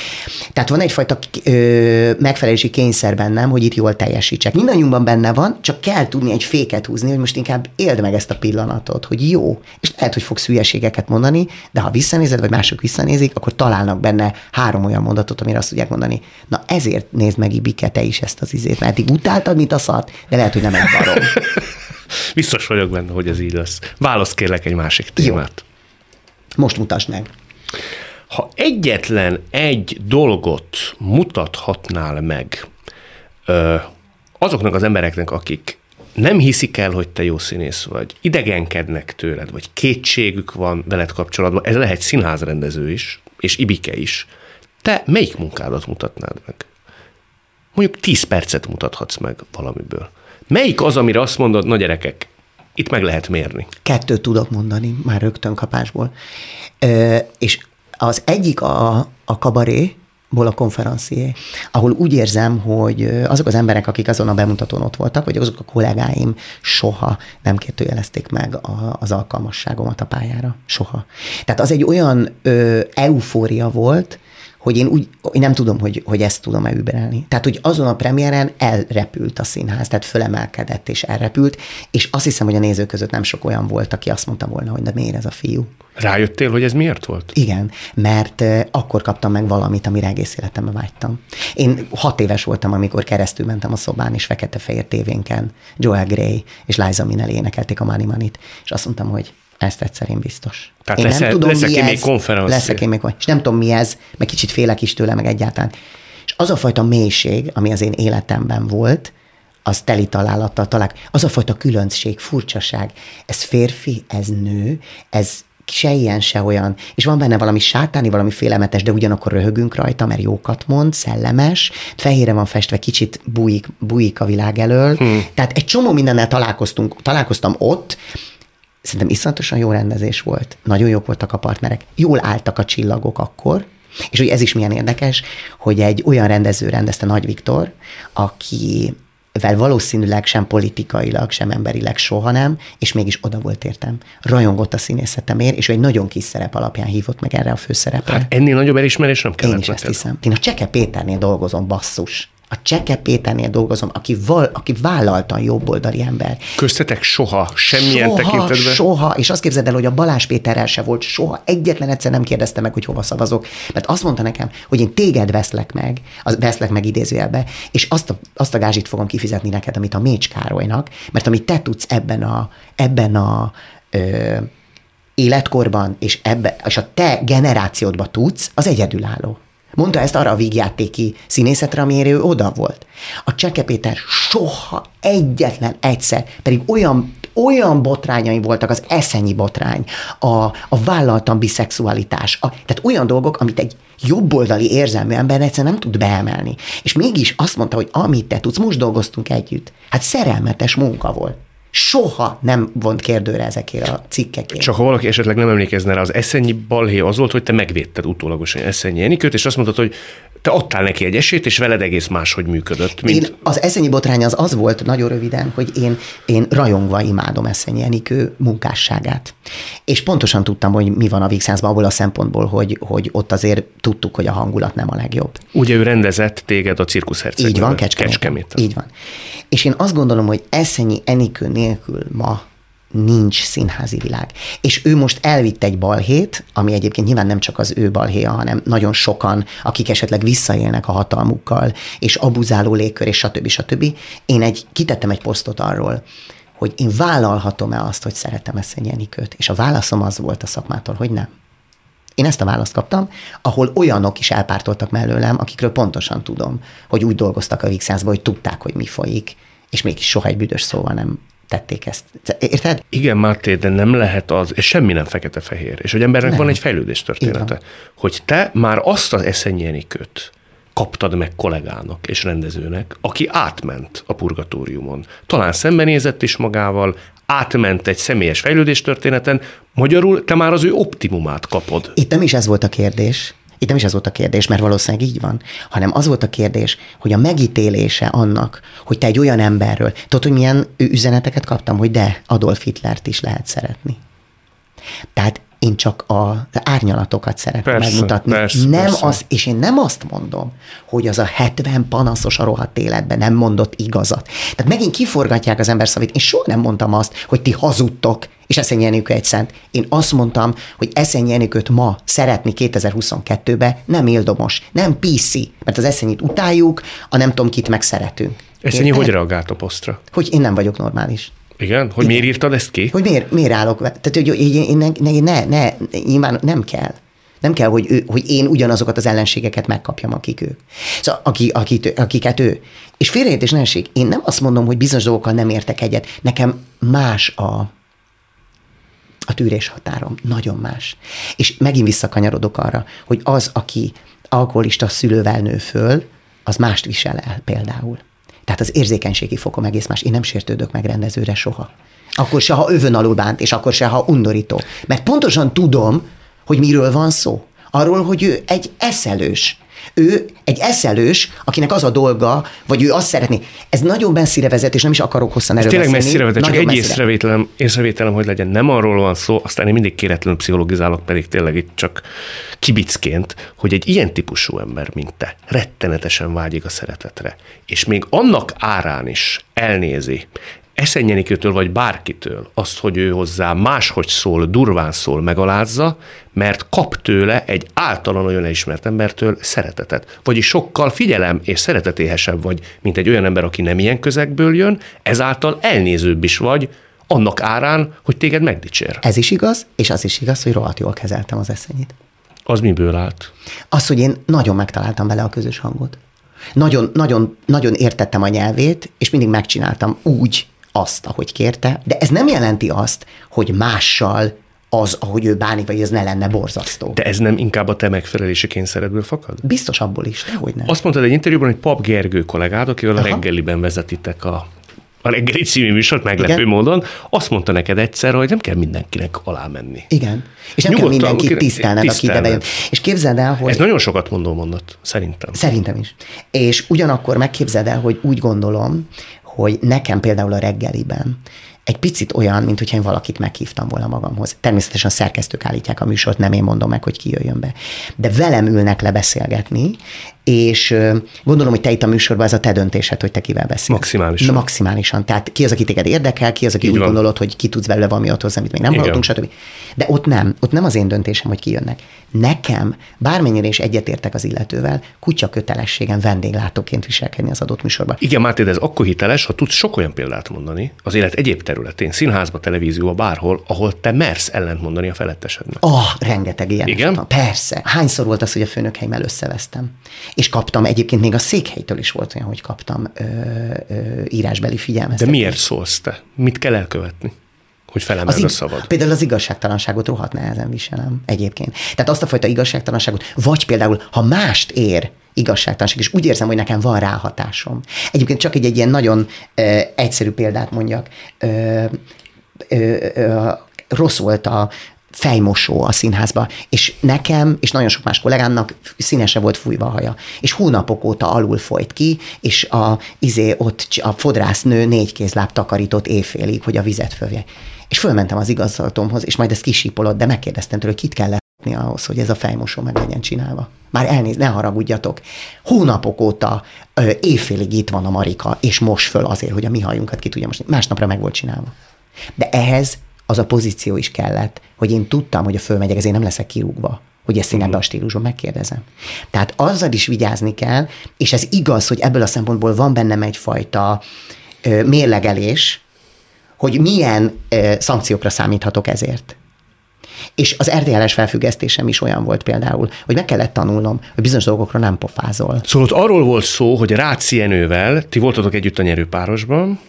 Tehát van egyfajta ö, megfelelési kényszer bennem, hogy itt jól teljesítsek. Mindannyiunkban benne van, csak kell tudni egy féket húzni, hogy most inkább éld meg ezt a pillanatot, hogy jó, és lehet, hogy fogsz hülyeségeket mondani, de ha visszanézed, vagy mások visszanézik, akkor találnak benne három olyan mondatot, amire azt tudják mondani. Na ezért nézd meg, Ibike, te is ezt az izét, mert eddig utáltad, mint a szart, de lehet, hogy nem egy barom. Biztos vagyok benne, hogy ez így lesz. Válasz kérlek egy másik témát. Jó. Most mutasd meg. Ha egyetlen egy dolgot mutathatnál meg ö, azoknak az embereknek, akik nem hiszik el, hogy te jó színész vagy, idegenkednek tőled, vagy kétségük van veled kapcsolatban, ez lehet színházrendező is, és Ibike is. Te melyik munkádat mutatnád meg? Mondjuk 10 percet mutathatsz meg valamiből. Melyik az, amire azt mondod, na gyerekek, itt meg lehet mérni? Kettőt tudok mondani, már rögtön kapásból. Ö, és az egyik a, a kabaré, ból a konferencié, ahol úgy érzem, hogy azok az emberek, akik azon a bemutatón ott voltak, vagy azok a kollégáim soha nem kérdőjelezték meg a, az alkalmasságomat a pályára. Soha. Tehát az egy olyan ö, eufória volt, hogy én úgy én nem tudom, hogy, hogy ezt tudom-e überelni. Tehát, hogy azon a premiéren elrepült a színház, tehát fölemelkedett és elrepült, és azt hiszem, hogy a nézők között nem sok olyan volt, aki azt mondta volna, hogy de miért ez a fiú. Rájöttél, hogy ez miért volt? Igen, mert akkor kaptam meg valamit, amire egész életemben vágytam. Én hat éves voltam, amikor keresztül mentem a szobán, és fekete-fehér tévénken Joel Gray és Liza Minnelli énekelték a Money Money-t, és azt mondtam, hogy ezt egyszer én biztos. Tehát én lesz, nem tudom, leszek mi én még konferencia. Leszek én még, és nem tudom mi ez, meg kicsit félek is tőle, meg egyáltalán. És az a fajta mélység, ami az én életemben volt, az teli találattal talál. Az a fajta különbség, furcsaság. Ez férfi, ez nő, ez se ilyen, se olyan. És van benne valami sátáni, valami félelmetes, de ugyanakkor röhögünk rajta, mert jókat mond, szellemes, fehérre van festve, kicsit bújik, bújik a világ elől. Hmm. Tehát egy csomó mindennel találkoztunk, találkoztam ott, Szerintem iszonyatosan jó rendezés volt, nagyon jók voltak a partnerek, jól álltak a csillagok akkor, és hogy ez is milyen érdekes, hogy egy olyan rendező rendezte Nagy Viktor, aki vel valószínűleg sem politikailag, sem emberileg soha nem, és mégis oda volt értem. Rajongott a színészetemért, és ő egy nagyon kis szerep alapján hívott meg erre a főszerepre. Hát ennél nagyobb elismerés nem kellett Én is ezt hiszem. Én a Cseke Péternél dolgozom, basszus a Cseke Péternél dolgozom, aki, val, aki vállaltan jobboldali ember. Köztetek soha, semmilyen soha, tekintetben? Soha, és azt képzeld el, hogy a Balázs Péterrel se volt soha, egyetlen egyszer nem kérdezte meg, hogy hova szavazok, mert azt mondta nekem, hogy én téged veszlek meg, az veszlek meg idézőjelbe, és azt a, azt a gázsit fogom kifizetni neked, amit a Mécs Károlynak, mert amit te tudsz ebben a, ebben a ö, életkorban, és, ebbe, és a te generációdba tudsz, az egyedülálló. Mondta ezt arra a vígjátéki színészetre, amire ő oda volt. A Cseke Péter soha egyetlen egyszer, pedig olyan olyan botrányai voltak, az eszenyi botrány, a, a vállaltan biszexualitás, a, tehát olyan dolgok, amit egy jobboldali érzelmű ember egyszer nem tud beemelni. És mégis azt mondta, hogy amit te tudsz, most dolgoztunk együtt. Hát szerelmetes munka volt soha nem vont kérdőre ezekért a cikkekért. Csak ha valaki esetleg nem emlékezne rá, az eszenyi balhé az volt, hogy te megvédted utólagosan eszenyi Enikőt, és azt mondtad, hogy te adtál neki egy esélyt, és veled egész máshogy működött. Mint... Én, az Eszenyi botrány az az volt, nagyon röviden, hogy én, én rajongva imádom Eszenyi Enikő munkásságát. És pontosan tudtam, hogy mi van a Vixánszban abból a szempontból, hogy, hogy ott azért tudtuk, hogy a hangulat nem a legjobb. Ugye ő rendezett téged a cirkuszherceg. Így van, Kecskemét. Kecskemét. Így van. És én azt gondolom, hogy Eszenyi Enikő nélkül ma nincs színházi világ. És ő most elvitt egy balhét, ami egyébként nyilván nem csak az ő balhéja, hanem nagyon sokan, akik esetleg visszaélnek a hatalmukkal, és abuzáló légkör, és stb. stb. Én egy, kitettem egy posztot arról, hogy én vállalhatom-e azt, hogy szeretem ezt Enikőt. És a válaszom az volt a szakmától, hogy nem. Én ezt a választ kaptam, ahol olyanok is elpártoltak mellőlem, akikről pontosan tudom, hogy úgy dolgoztak a Vixászban, hogy tudták, hogy mi folyik, és mégis soha egy büdös szóval nem tették ezt. Érted? Igen, Máté, de nem lehet az, és semmi nem fekete-fehér. És hogy embernek nem. van egy fejlődés története. Hogy te már azt az eszenyéni köt, kaptad meg kollégának és rendezőnek, aki átment a purgatóriumon. Talán szembenézett is magával, átment egy személyes fejlődés történeten, magyarul te már az ő optimumát kapod. Itt nem is ez volt a kérdés, itt nem is ez volt a kérdés, mert valószínűleg így van, hanem az volt a kérdés, hogy a megítélése annak, hogy te egy olyan emberről, tudod, hogy milyen üzeneteket kaptam, hogy de Adolf Hitlert is lehet szeretni. Tehát én csak az árnyalatokat szeretném persze, megmutatni. Persze, nem persze. Az, és én nem azt mondom, hogy az a 70 panaszos a rohadt életben nem mondott igazat. Tehát megint kiforgatják az ember szavét. Én soha nem mondtam azt, hogy ti hazudtok, és Eszenyi Enikő egy szent. Én azt mondtam, hogy Eszenyi Enikőt ma szeretni 2022-be nem éldomos, nem PC, mert az Eszenyit utáljuk, a nem tudom kit meg szeretünk. Eszenyi hogy reagált a posztra? Hogy én nem vagyok normális. Igen? Hogy Igen. miért írtad ezt ki? Hogy miért, miért állok? Tehát, hogy én, én, én ne, ne, nyilván nem kell. Nem kell, hogy, ő, hogy én ugyanazokat az ellenségeket megkapjam, akik ők. Szóval, aki, akit, akiket ő. És félreértés ne Én nem azt mondom, hogy bizonyos dolgokkal nem értek egyet. Nekem más a, a tűrés határom. Nagyon más. És megint visszakanyarodok arra, hogy az, aki alkoholista szülővel nő föl, az mást visel el például. Tehát az érzékenységi fokom egész más. Én nem sértődök meg rendezőre soha. Akkor se, ha övön alul bánt, és akkor se, ha undorító. Mert pontosan tudom, hogy miről van szó. Arról, hogy ő egy eszelős. Ő egy eszelős, akinek az a dolga, vagy ő azt szeretné. Ez nagyon messzire vezet, és nem is akarok hosszan erről Tényleg messzire vezet, csak egy észrevételem, észrevételem, hogy legyen. Nem arról van szó, aztán én mindig kéretlenül pszichologizálok, pedig tényleg itt csak kibicként, hogy egy ilyen típusú ember, mint te, rettenetesen vágyik a szeretetre, és még annak árán is elnézi Eszenyenikőtől vagy bárkitől azt, hogy ő hozzá máshogy szól, durván szól, megalázza, mert kap tőle egy általan olyan elismert embertől szeretetet. Vagyis sokkal figyelem és szeretetéhesebb vagy, mint egy olyan ember, aki nem ilyen közegből jön, ezáltal elnézőbb is vagy, annak árán, hogy téged megdicsér. Ez is igaz, és az is igaz, hogy rohadt jól kezeltem az eszenyit. Az miből állt? Az, hogy én nagyon megtaláltam vele a közös hangot. Nagyon, nagyon, nagyon értettem a nyelvét, és mindig megcsináltam úgy, azt, ahogy kérte, de ez nem jelenti azt, hogy mással az, ahogy ő bánik, vagy ez ne lenne borzasztó. De ez nem inkább a te megfelelési kényszeredből fakad? Biztos abból is, dehogy nem. Azt mondtad egy interjúban, hogy Pap Gergő kollégád, akivel Aha. a reggeliben vezetitek a a reggeli című műsort meglepő Igen. módon, azt mondta neked egyszer, hogy nem kell mindenkinek alá menni. Igen. És nem Nyugodtan, kell mindenkit tisztelned, aki bejön. És képzeld el, hogy... Ez nagyon sokat mondó mondat, szerintem. Szerintem is. És ugyanakkor megképzeld el, hogy úgy gondolom, hogy nekem például a reggeliben egy picit olyan, mint hogyha én valakit meghívtam volna magamhoz. Természetesen a szerkesztők állítják a műsort, nem én mondom meg, hogy ki jöjjön be. De velem ülnek le beszélgetni, és gondolom, hogy te itt a műsorban ez a te döntésed, hogy te kivel beszélsz. Maximálisan. Na, maximálisan. Tehát ki az, aki téged érdekel, ki az, aki Így úgy van. gondolod, hogy ki tudsz belőle valami ott hozzá, amit még nem Igen. hallottunk, stb. De ott nem. Ott nem az én döntésem, hogy ki jönnek. Nekem, bármennyire is egyetértek az illetővel, kutya kötelességem vendéglátóként viselkedni az adott műsorban. Igen, Máté, de ez akkor hiteles, ha tudsz sok olyan példát mondani az élet egyéb területén, színházba, televízióba, bárhol, ahol te mersz ellentmondani a felettesednek. Ah, oh, rengeteg ilyen. Igen? Persze. Hányszor volt az, hogy a főnökhelyemmel összevesztem? És kaptam, egyébként még a székhelytől is volt olyan, hogy kaptam ö, ö, írásbeli figyelmeztetést. De miért szólsz te? Mit kell elkövetni? hogy felemeld az, a szavad. Például az igazságtalanságot rohadt nehezen viselem egyébként. Tehát azt a fajta igazságtalanságot, vagy például, ha mást ér igazságtalanság, és úgy érzem, hogy nekem van ráhatásom. Egyébként csak egy, egy ilyen nagyon ö, egyszerű példát mondjak. Ö, ö, ö, rossz volt a fejmosó a színházba, és nekem, és nagyon sok más kollégámnak színese volt fújva a haja. És hónapok óta alul folyt ki, és a, izé, ott a fodrásznő négy kézláb takarított éjfélig, hogy a vizet följe. És fölmentem az igazgatómhoz, és majd ezt kisípolott, de megkérdeztem tőle, hogy kit kell látni ahhoz, hogy ez a fejmosó meg legyen csinálva. Már elnéz, ne haragudjatok. Hónapok óta ö, éjfélig itt van a Marika, és most föl azért, hogy a mi hajunkat ki tudja most. Másnapra meg volt csinálva. De ehhez az a pozíció is kellett, hogy én tudtam, hogy a fölmegyek, ezért nem leszek kirúgva hogy ezt én ebben a stílusban megkérdezem. Tehát azzal is vigyázni kell, és ez igaz, hogy ebből a szempontból van bennem egyfajta ö, mérlegelés, hogy milyen ö, szankciókra számíthatok ezért. És az RTL-es felfüggesztésem is olyan volt például, hogy meg kellett tanulnom, hogy bizonyos dolgokra nem pofázol. Szóval ott arról volt szó, hogy Ráci Enővel, ti voltatok együtt a nyerőpárosban,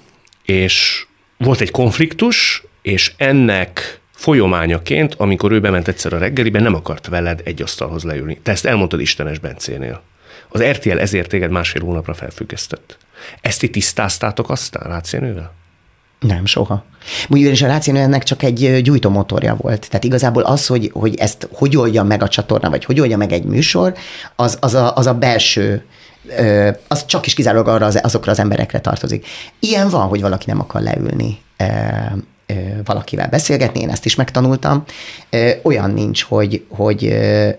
és volt egy konfliktus, és ennek folyamányaként, amikor ő bement egyszer a reggeliben, nem akart veled egy asztalhoz leülni. Te ezt elmondtad Istenes Bencénél. Az RTL ezért téged másfél hónapra felfüggesztett. Ezt ti tisztáztátok aztán Rácienővel? Nem, soha. Ugyanis a Ráció ennek csak egy gyújtómotorja volt. Tehát igazából az, hogy, hogy ezt hogy oldja meg a csatorna, vagy hogy oldja meg egy műsor, az, az, a, az a belső az csak is kizárólag arra az, azokra az emberekre tartozik. Ilyen van, hogy valaki nem akar leülni valakivel beszélgetni, én ezt is megtanultam. Olyan nincs, hogy, hogy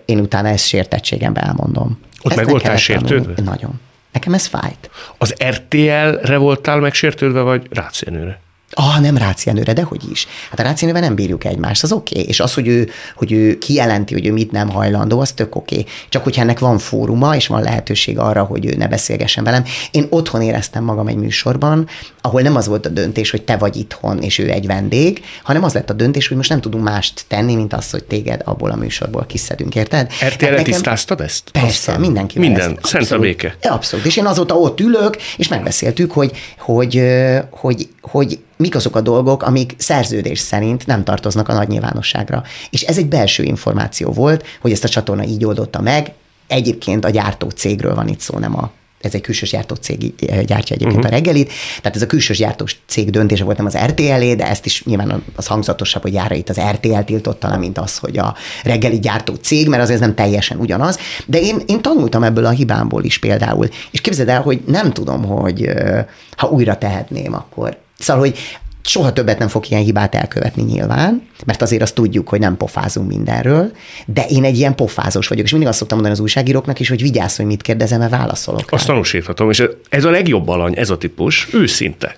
én utána ezt sértettségembe elmondom. Ott meg voltál sértődve? Nagyon. Nekem ez fájt. Az RTL-re voltál megsértődve, vagy Rácienőre? Ah, nem rácienőre, de hogy is. Hát a rácienővel nem bírjuk egymást, az oké. Okay. És az, hogy ő, hogy ő kijelenti, hogy ő mit nem hajlandó, az tök oké. Okay. Csak hogyha ennek van fóruma, és van lehetőség arra, hogy ő ne beszélgessen velem. Én otthon éreztem magam egy műsorban, ahol nem az volt a döntés, hogy te vagy itthon, és ő egy vendég, hanem az lett a döntés, hogy most nem tudunk mást tenni, mint az, hogy téged abból a műsorból kiszedünk, érted? RTL-re hát tisztáztad ezt? Persze, Aztán mindenki. Minden, ezt. szent a béke. Abszolút. És én azóta ott ülök, és megbeszéltük, hogy, hogy, hogy, hogy, hogy mik azok a dolgok, amik szerződés szerint nem tartoznak a nagy nyilvánosságra. És ez egy belső információ volt, hogy ezt a csatorna így oldotta meg. Egyébként a gyártó cégről van itt szó, nem a ez egy külsős gyártó cég eh, gyártja egyébként uh-huh. a reggelit, tehát ez a külsős gyártós cég döntése volt, nem az RTL-é, de ezt is nyilván az hangzatosabb, hogy jára itt az RTL tiltotta, nem mint az, hogy a reggeli gyártó cég, mert az ez nem teljesen ugyanaz. De én, én tanultam ebből a hibámból is például. És képzeld el, hogy nem tudom, hogy eh, ha újra tehetném, akkor Szóval, hogy soha többet nem fog ilyen hibát elkövetni nyilván, mert azért azt tudjuk, hogy nem pofázunk mindenről, de én egy ilyen pofázós vagyok, és mindig azt szoktam mondani az újságíróknak is, hogy vigyázz, hogy mit kérdezem, mert válaszolok. Azt tanúsíthatom, és ez a legjobb alany, ez a típus, őszinte.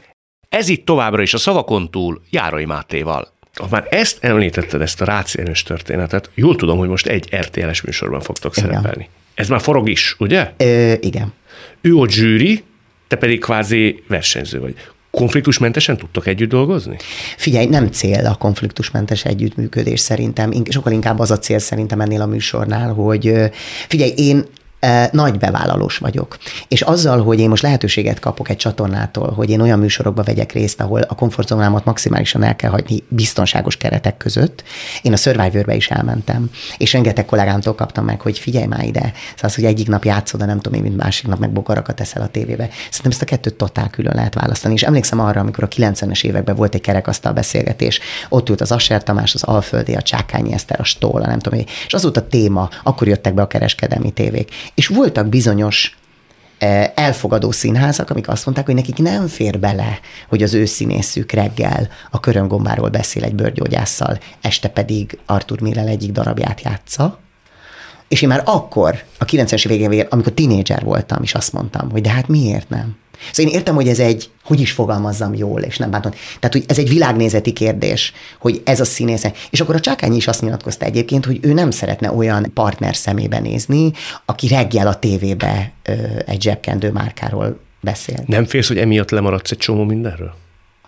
Ez itt továbbra is a szavakon túl Járai Mátéval. Ha már ezt említetted, ezt a rácienős történetet, jól tudom, hogy most egy RTL-es műsorban fogtok igen. szerepelni. Ez már forog is, ugye? Ö, igen. Ő a zsűri, te pedig kvázi versenyző vagy konfliktusmentesen tudtok együtt dolgozni? Figyelj, nem cél a konfliktusmentes együttműködés szerintem. Sokkal inkább az a cél szerintem ennél a műsornál, hogy figyelj, én nagy bevállalós vagyok. És azzal, hogy én most lehetőséget kapok egy csatornától, hogy én olyan műsorokba vegyek részt, ahol a komfortzónámat maximálisan el kell hagyni biztonságos keretek között, én a Survivor-be is elmentem, és rengeteg kollégámtól kaptam meg, hogy figyelj már ide, szóval hogy egyik nap játszod, de nem tudom én, mint másik nap meg bokarakat teszel a tévébe. Szerintem ezt a kettőt totál külön lehet választani. És emlékszem arra, amikor a 90-es években volt egy kerekasztal beszélgetés, ott ült az Asser Tamás, az Alföldi, a Csákányi Eszter, a Stóla, nem tudom, és az volt a téma, akkor jöttek be a kereskedelmi tévék. És voltak bizonyos e, elfogadó színházak, amik azt mondták, hogy nekik nem fér bele, hogy az ő színészük reggel a köröngombáról beszél egy bőrgyógyásszal, este pedig Arthur Miller egyik darabját játsza. És én már akkor, a 90-es évek amikor tinédzser voltam, is azt mondtam, hogy de hát miért nem? Szóval én értem, hogy ez egy, hogy is fogalmazzam jól, és nem bántom. Tehát, hogy ez egy világnézeti kérdés, hogy ez a színész. És akkor a Csákányi is azt nyilatkozta egyébként, hogy ő nem szeretne olyan partner szemébe nézni, aki reggel a tévébe ö, egy zsebkendő márkáról beszél. Nem félsz, hogy emiatt lemaradsz egy csomó mindenről?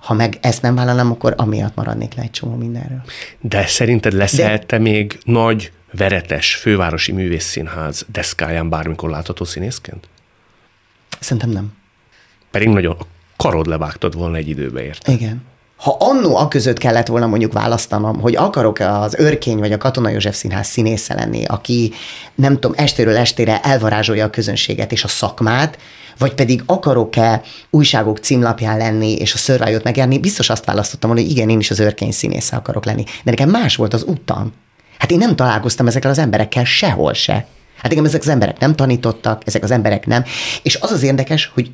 Ha meg ezt nem vállalom, akkor amiatt maradnék le egy csomó mindenről. De szerinted leszel De... te még nagy, veretes fővárosi művészszínház deszkáján bármikor látható színészként? Szerintem nem. Pedig nagyon karod levágtad volna egy időbe ért. Igen. Ha annó a között kellett volna mondjuk választanom, hogy akarok az Örkény vagy a Katona József Színház színésze lenni, aki nem tudom, estéről estére elvarázsolja a közönséget és a szakmát, vagy pedig akarok-e újságok címlapján lenni, és a Survivor-t megjelni, biztos azt választottam volna, hogy igen, én is az őrkény színésze akarok lenni. De nekem más volt az utam. Hát én nem találkoztam ezekkel az emberekkel sehol se. Hát igen, ezek az emberek nem tanítottak, ezek az emberek nem. És az az érdekes, hogy,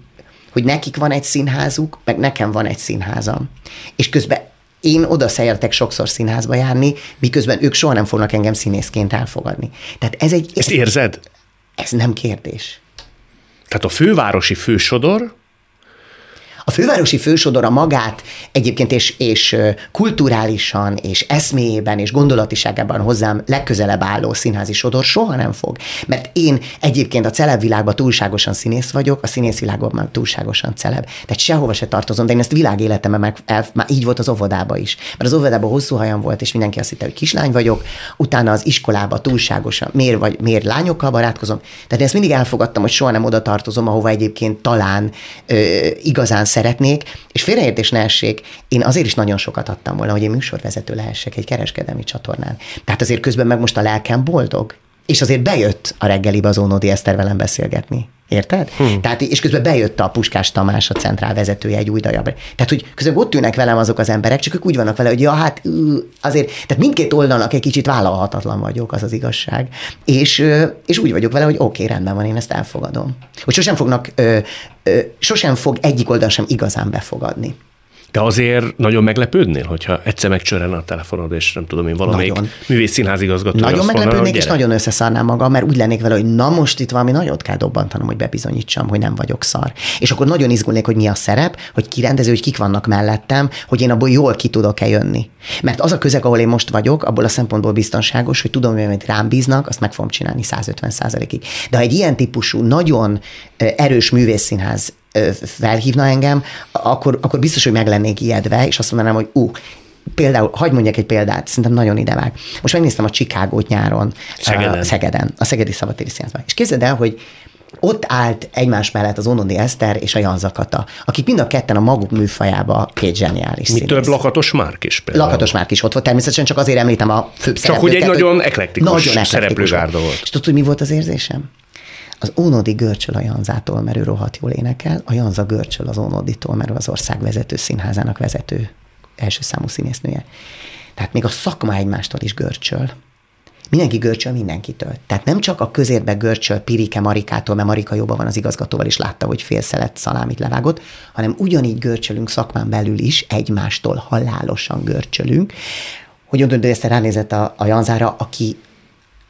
hogy nekik van egy színházuk, meg nekem van egy színházam. És közben én oda szeretek sokszor színházba járni, miközben ők soha nem fognak engem színészként elfogadni. Tehát ez egy... Ezt érzed? Ez nem kérdés. Tehát a fővárosi fősodor a fővárosi fősodor a magát egyébként és, és kulturálisan, és eszméjében, és gondolatiságában hozzám legközelebb álló színházi sodor soha nem fog. Mert én egyébként a celebvilágban túlságosan színész vagyok, a színészvilágban már túlságosan celeb. Tehát sehova se tartozom, de én ezt világéletemben meg, el, már így volt az óvodában is. Mert az óvodában hosszú hajam volt, és mindenki azt hitte, hogy kislány vagyok, utána az iskolába túlságosan, miért, vagy, miért lányokkal barátkozom. Tehát én ezt mindig elfogadtam, hogy soha nem oda tartozom, ahova egyébként talán ö, igazán szeretnék, és félreértés ne essék, én azért is nagyon sokat adtam volna, hogy én műsorvezető lehessek egy kereskedelmi csatornán. Tehát azért közben meg most a lelkem boldog. És azért bejött a reggelibe az Ónodi Eszter velem beszélgetni. Érted? Hmm. Tehát, és közben bejött a Puskás Tamás, a centrál vezetője egy új dajabb. Tehát, hogy közben ott ülnek velem azok az emberek, csak ők úgy vannak vele, hogy ja, hát azért, tehát mindkét oldalnak egy kicsit vállalhatatlan vagyok, az az igazság. És, és úgy vagyok vele, hogy oké, okay, rendben van, én ezt elfogadom. Hogy sosem fognak, ö, ö, sosem fog egyik oldal sem igazán befogadni. De azért nagyon meglepődnél, hogyha egyszer megcsörren a telefonod, és nem tudom én, valamelyik nagyon. művész színházigazgató. Nagyon meglepődnék, és nagyon összeszarnám magam, mert úgy lennék vele, hogy na most itt valami nagyot kell dobbantanom, hogy bebizonyítsam, hogy nem vagyok szar. És akkor nagyon izgulnék, hogy mi a szerep, hogy ki rendező, hogy kik vannak mellettem, hogy én abból jól ki tudok-e jönni. Mert az a közeg, ahol én most vagyok, abból a szempontból biztonságos, hogy tudom, hogy amit rám bíznak, azt meg fogom csinálni 150 ig De ha egy ilyen típusú, nagyon erős művészszínház felhívna engem, akkor, akkor biztos, hogy meg lennék ijedve, és azt mondanám, hogy ú, uh, például, hagyd mondjak egy példát, szerintem nagyon idevág. Most megnéztem a Csikágót nyáron, Szegeden, a, Szegeden, a Szegedi Szabadtéri Színházban. És képzeld el, hogy ott állt egymás mellett az Onodi Eszter és a Jan Zakata, akik mind a ketten a maguk műfajába két zseniális Mi színész. több Lakatos Márk is például. Lakatos Márk is ott volt, természetesen csak azért említem a főbb Csak hogy egy nagyon eklektikus szereplőgárda volt. És tudod, hogy mi volt az érzésem? Az Ónodi görcsöl a Janzától, mert ő rohadt jól énekel, a Janza görcsöl az Ónoditól, mert ő az ország vezető színházának vezető első számú színésznője. Tehát még a szakma egymástól is görcsöl. Mindenki görcsöl mindenkitől. Tehát nem csak a közérbe görcsöl Pirike Marikától, mert Marika jobban van az igazgatóval, és látta, hogy fél szelet szalámit levágott, hanem ugyanígy görcsölünk szakmán belül is, egymástól halálosan görcsölünk. Hogy de ezt ránézett a, a Janzára, aki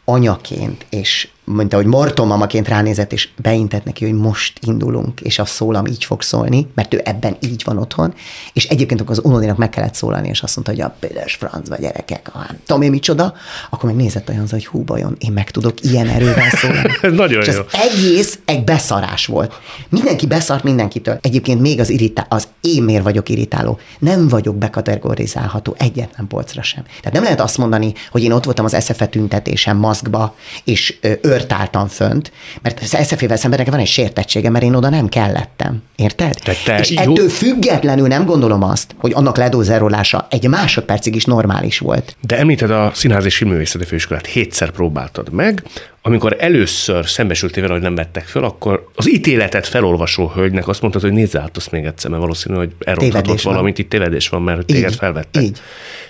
anyaként, és mint ahogy Marton mamaként ránézett, és beintett neki, hogy most indulunk, és a szólam így fog szólni, mert ő ebben így van otthon, és egyébként akkor az unodinak meg kellett szólalni, és azt mondta, hogy a Példás francba gyerekek, ah, tudom én micsoda, akkor meg nézett a Janza, hogy hú bajon, én meg tudok ilyen erővel szólni. Nagyon és jó. az egész egy beszarás volt. Mindenki beszart mindenkitől. Egyébként még az irritá, az én miért vagyok irritáló. Nem vagyok bekategorizálható egyetlen polcra sem. Tehát nem lehet azt mondani, hogy én ott voltam az SZFE tüntetésen maszkba, és ört álltam fönt, mert az SZF-vel szemben nekem van egy sértettsége, mert én oda nem kellettem. Érted? te és jó... ettől függetlenül nem gondolom azt, hogy annak ledózerolása egy másodpercig is normális volt. De említed a Színház és Filmművészeti Főiskolát, hétszer próbáltad meg, amikor először szembesültél vele, hogy nem vettek föl, akkor az ítéletet felolvasó hölgynek azt mondtad, hogy nézz át azt még egyszer, mert valószínű, hogy elronthatott valamit, itt tévedés van, mert így, téged felvettek. Így.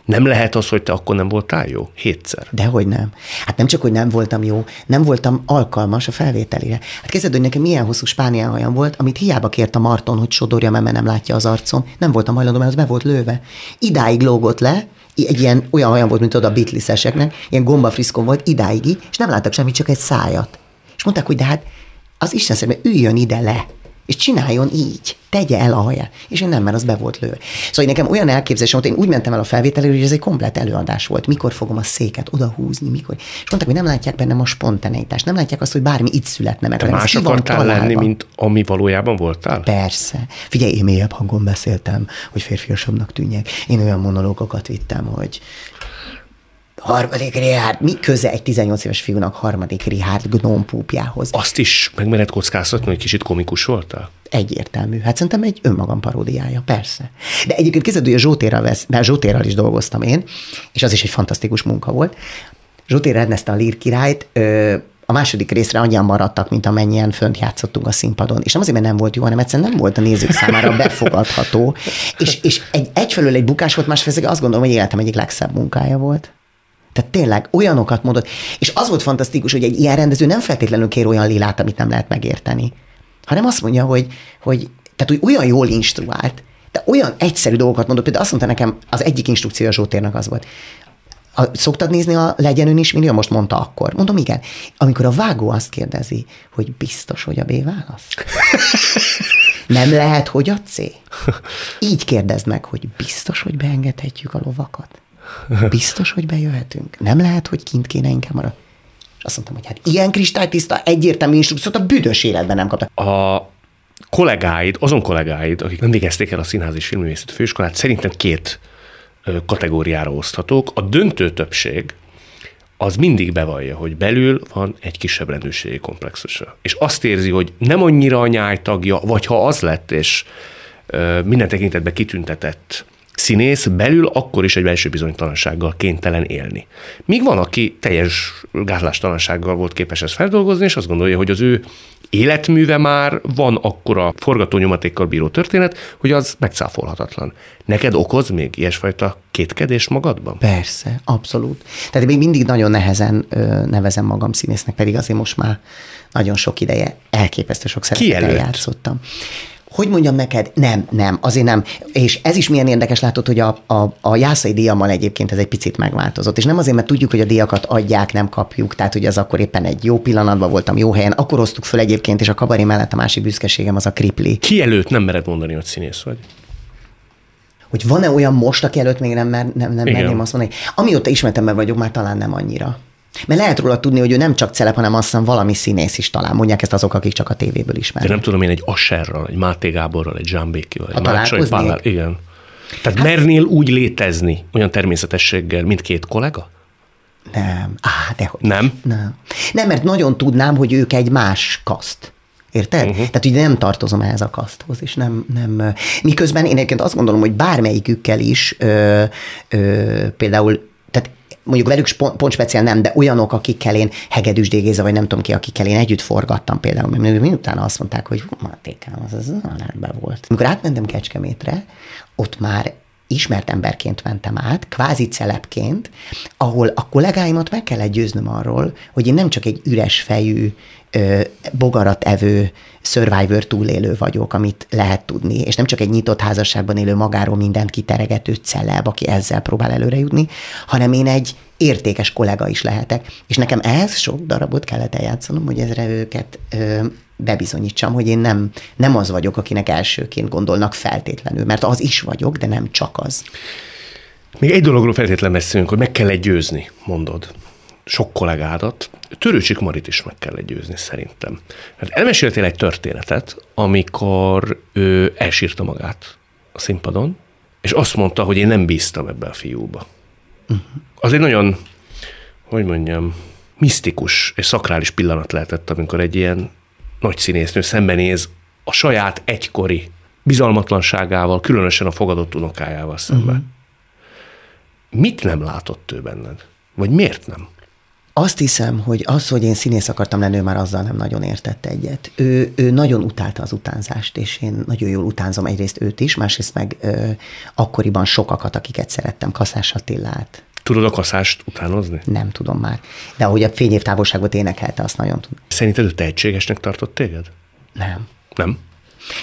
Nem lehet az, hogy te akkor nem voltál jó? Hétszer. Dehogy nem. Hát nem csak, hogy nem voltam jó, nem voltam alkalmas a felvételire. Hát kezded, hogy nekem milyen hosszú spánián hajam volt, amit hiába kért a Marton, hogy sodorja, mert nem látja az arcom. Nem voltam hajlandó, mert az be volt lőve. Idáig lógott le, egy ilyen olyan hajam volt, mint oda a Beatleseseknek, ilyen gombafriszkon volt idáig, és nem láttak semmit, csak egy szájat. És mondták, hogy de hát az Isten szerint üljön ide le és csináljon így, tegye el a haját. És én nem, mert az be volt lőve. Szóval nekem olyan elképzelésem volt, én úgy mentem el a felvételére, hogy ez egy komplet előadás volt. Mikor fogom a széket oda húzni, mikor. És mondták, hogy nem látják bennem a spontaneitást, nem látják azt, hogy bármi itt születne meg. Te más akartál lenni, mint ami valójában voltál? Persze. Figyelj, én mélyebb hangon beszéltem, hogy férfiasabbnak tűnjek. Én olyan monológokat vittem, hogy harmadik Richard, mi köze egy 18 éves fiúnak harmadik Richard gnómpúpjához? Azt is megmered kockáztatni, hogy kicsit komikus voltál? Egyértelmű. Hát szerintem egy önmagam paródiája, persze. De egyébként kezdődő, hogy a Zsótérral, vesz, mert Zsótérral is dolgoztam én, és az is egy fantasztikus munka volt. Zsótér rendezte a Lír királyt, ö, A második részre annyian maradtak, mint amennyien fönt játszottunk a színpadon. És nem azért, mert nem volt jó, hanem egyszerűen nem volt a nézők számára befogadható. És, és egy, egyfelől egy bukás volt, másfelől azt gondolom, hogy életem egyik legszebb munkája volt. Tehát tényleg olyanokat mondott. És az volt fantasztikus, hogy egy ilyen rendező nem feltétlenül kér olyan lilát, amit nem lehet megérteni, hanem azt mondja, hogy, hogy tehát hogy olyan jól instruált, de olyan egyszerű dolgokat mondott, például azt mondta nekem, az egyik instrukció a Zsótérnek az volt, a, szoktad nézni a Legyen is millió? Most mondta akkor. Mondom, igen. Amikor a vágó azt kérdezi, hogy biztos, hogy a B válasz? Nem lehet, hogy a C? Így kérdezd meg, hogy biztos, hogy beengedhetjük a lovakat? Biztos, hogy bejöhetünk? Nem lehet, hogy kint kéne inkább maradni? És azt mondtam, hogy hát ilyen kristálytiszta, egyértelmű instrukciót a büdös életben nem kaptak. A kollégáid, azon kollégáid, akik nem végezték el a Színház és Főiskolát, szerintem két kategóriára oszthatók. A döntő többség az mindig bevallja, hogy belül van egy kisebb rendőrségi komplexusa. És azt érzi, hogy nem annyira a nyájtagja, vagy ha az lett, és minden tekintetben kitüntetett színész belül akkor is egy belső bizonytalansággal kénytelen élni. Míg van, aki teljes gátlástalansággal volt képes ezt feldolgozni, és azt gondolja, hogy az ő életműve már van akkora forgatónyomatékkal bíró történet, hogy az megcáfolhatatlan. Neked okoz még ilyesfajta kétkedés magadban? Persze, abszolút. Tehát még mindig nagyon nehezen ö, nevezem magam színésznek, pedig azért most már nagyon sok ideje elképesztő sok szerepet játszottam hogy mondjam neked, nem, nem, azért nem. És ez is milyen érdekes látod, hogy a, a, a jászai díjammal egyébként ez egy picit megváltozott. És nem azért, mert tudjuk, hogy a díjakat adják, nem kapjuk, tehát hogy az akkor éppen egy jó pillanatban voltam, jó helyen. Akkor hoztuk föl egyébként, és a kabari mellett a másik büszkeségem az a kripli. Ki előtt nem mered mondani, hogy színész vagy? Hogy van-e olyan most, aki előtt még nem, mer, nem, nem merném azt mondani. Amióta ismertem vagyok, már talán nem annyira. Mert lehet róla tudni, hogy ő nem csak celep, hanem azt hiszem valami színész is talán. Mondják ezt azok, akik csak a tévéből ismerik. De nem tudom én egy Asherral, egy Máté Gáborral, egy Zsámbékivel, egy Mácsai Pállal. Igen. Tehát hát, mernél úgy létezni olyan természetességgel, mint két kollega? Nem. Á, dehogy. Nem? Nem. Nem, mert nagyon tudnám, hogy ők egy más kaszt. Érted? Uh-huh. Tehát ugye nem tartozom ehhez a kaszthoz, és nem, nem... Miközben én egyébként azt gondolom, hogy bármelyikükkel is ö, ö, például mondjuk velük pont, pont speciál nem, de olyanok, akikkel én Hegedűs Dégéza, vagy nem tudom ki, akikkel én együtt forgattam például, mert miután azt mondták, hogy Matékám, az az rendben volt. Amikor átmentem Kecskemétre, ott már ismert emberként mentem át, kvázi celepként, ahol a kollégáimat meg kellett győznöm arról, hogy én nem csak egy üres fejű, bogarat evő survivor túlélő vagyok, amit lehet tudni, és nem csak egy nyitott házasságban élő magáról mindent kiteregető celeb, aki ezzel próbál előre jutni, hanem én egy értékes kollega is lehetek. És nekem ehhez sok darabot kellett eljátszanom, hogy ezre őket ö, bebizonyítsam, hogy én nem, nem az vagyok, akinek elsőként gondolnak feltétlenül, mert az is vagyok, de nem csak az. Még egy dologról feltétlenül beszélünk, hogy meg kell egy győzni, mondod sok kollégádat, Törőcsik Marit is meg kell győzni szerintem. Mert elmeséltél egy történetet, amikor ő elsírta magát a színpadon, és azt mondta, hogy én nem bíztam ebbe a fiúba. Uh-huh. Az egy nagyon, hogy mondjam, misztikus és szakrális pillanat lehetett, amikor egy ilyen nagy színésznő szembenéz a saját egykori bizalmatlanságával, különösen a fogadott unokájával szemben. Uh-huh. Mit nem látott ő benned? Vagy miért nem? Azt hiszem, hogy az, hogy én színész akartam lenni, ő már azzal nem nagyon értette egyet. Ő, ő nagyon utálta az utánzást, és én nagyon jól utánzom egyrészt őt is, másrészt meg ö, akkoriban sokakat, akiket szerettem, Kaszás Attillát. Tudod a kaszást utánozni? Nem tudom már. De ahogy a fényévtávolságot énekelte, azt nagyon tudom. Szerinted ő tehetségesnek tartott téged? Nem. Nem?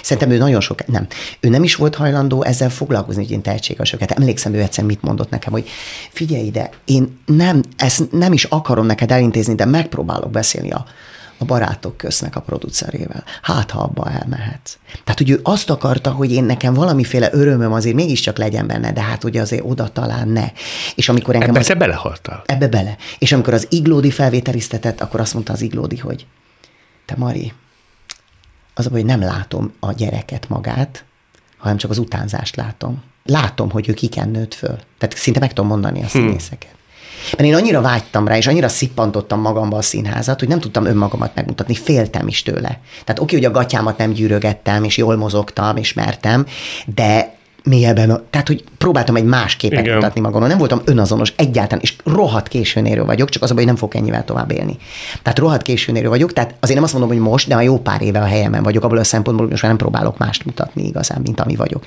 Szerintem ő nagyon sok, nem. Ő nem is volt hajlandó ezzel foglalkozni, hogy én tehetségesokat. Emlékszem, ő egyszer mit mondott nekem, hogy figyelj ide, én nem, ezt nem is akarom neked elintézni, de megpróbálok beszélni a, a barátok köznek a producerével. Hát, ha abba elmehetsz. Tehát, hogy ő azt akarta, hogy én nekem valamiféle örömöm azért mégiscsak legyen benne, de hát ugye azért oda talán ne. És amikor engem... Ebbe az, belehaltál. Ebbe bele. És amikor az iglódi felvételiztetett, akkor azt mondta az iglódi, hogy te Mari, az hogy nem látom a gyereket magát, hanem csak az utánzást látom. Látom, hogy ő kiken nőtt föl. Tehát szinte meg tudom mondani a hm. színészeket. Mert én annyira vágytam rá, és annyira szippantottam magamba a színházat, hogy nem tudtam önmagamat megmutatni, féltem is tőle. Tehát oké, hogy a gatyámat nem gyűrögettem, és jól mozogtam, és mertem, de mélyebben, a- tehát hogy próbáltam egy más képet Igen. mutatni magamon, nem voltam önazonos egyáltalán, és rohadt későnérő vagyok, csak az a baj, hogy nem fogok ennyivel tovább élni. Tehát rohadt későnérő vagyok, tehát azért nem azt mondom, hogy most, de a jó pár éve a helyemen vagyok, abból a szempontból, hogy most már nem próbálok mást mutatni igazán, mint ami vagyok.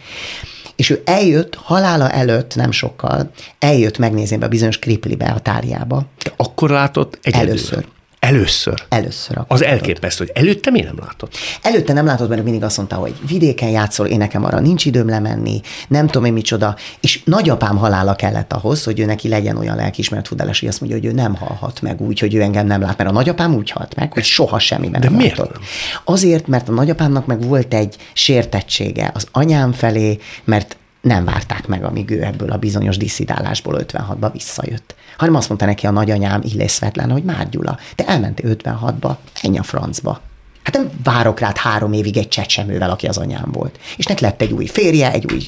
És ő eljött, halála előtt nem sokkal, eljött megnézni be a bizonyos kriplibe, a tárjába. De akkor látott egyedül. Először. Először. Először. akkor Az elképesztő, hogy előtte mi nem látott? Előtte nem látott, mert mindig azt mondta, hogy vidéken játszol, én nekem arra nincs időm lemenni, nem tudom én micsoda, és nagyapám halála kellett ahhoz, hogy ő neki legyen olyan lelkiismeret fudáles, hogy azt mondja, hogy ő nem halhat meg úgy, hogy ő engem nem lát, mert a nagyapám úgy halt meg, hogy soha semmiben De nem miért látott. nem? Azért, mert a nagyapámnak meg volt egy sértettsége az anyám felé, mert nem várták meg, amíg ő ebből a bizonyos diszidálásból 56-ba visszajött. Hanem azt mondta neki a nagyanyám Illés Svetlana, hogy Már Gyula, te elmentél 56-ba, menj a francba. Hát nem várok rád három évig egy csecsemővel, aki az anyám volt. És neki lett egy új férje, egy új,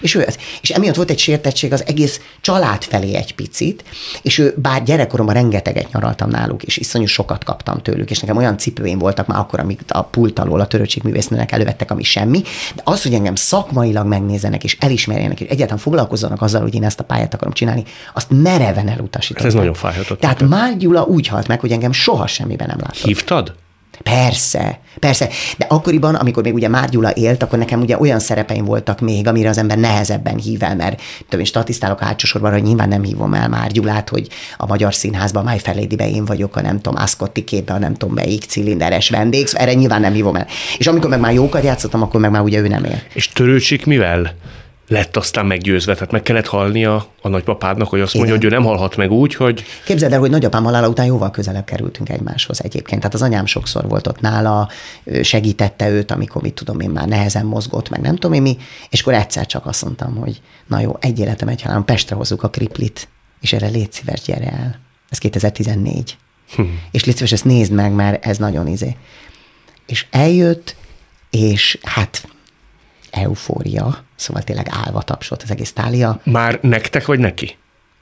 és ő, és emiatt volt egy sértettség az egész család felé egy picit, és ő, bár gyerekkoromban rengeteget nyaraltam náluk, és iszonyú sokat kaptam tőlük, és nekem olyan cipőim voltak már akkor, amik a pult alól a töröcségművésznőnek elővettek, ami semmi, de az, hogy engem szakmailag megnézzenek, és elismerjenek, és egyáltalán foglalkozzanak azzal, hogy én ezt a pályát akarom csinálni, azt mereven elutasítottam. Ez nagyon fájhatott Tehát. Már Gyula úgy halt meg, hogy engem soha semmiben nem látott. Hívtad? Persze, persze. De akkoriban, amikor még ugye Már Gyula élt, akkor nekem ugye olyan szerepeim voltak még, amire az ember nehezebben hív el, mert tudom, én statisztálok hátsó sorban, hogy nyilván nem hívom el Már Gyulát, hogy a Magyar Színházban My Fair Lady-be én vagyok, a nem tudom, Ascotti képben, a nem tudom melyik cilinderes vendég, szóval erre nyilván nem hívom el. És amikor meg már jókat játszottam, akkor meg már ugye ő nem él. És törőcsik mivel lett aztán meggyőzve? Tehát meg kellett halnia a nagypapádnak, hogy azt mondja, Igen. hogy ő nem halhat meg úgy, hogy Képzeld el, hogy nagyapám halála után jóval közelebb kerültünk egymáshoz egyébként. Tehát az anyám sokszor volt ott nála, segítette őt, amikor, mit tudom én, már nehezen mozgott, meg nem tudom én mi, és akkor egyszer csak azt mondtam, hogy na jó, egy életem, egy halálom, Pestre hozzuk a kriplit, és erre légy szíves, gyere el. Ez 2014. és légy szíves, ezt nézd meg, mert ez nagyon izé. És eljött, és hát eufória, szóval tényleg állva tapsolt az egész tália. már nektek vagy neki?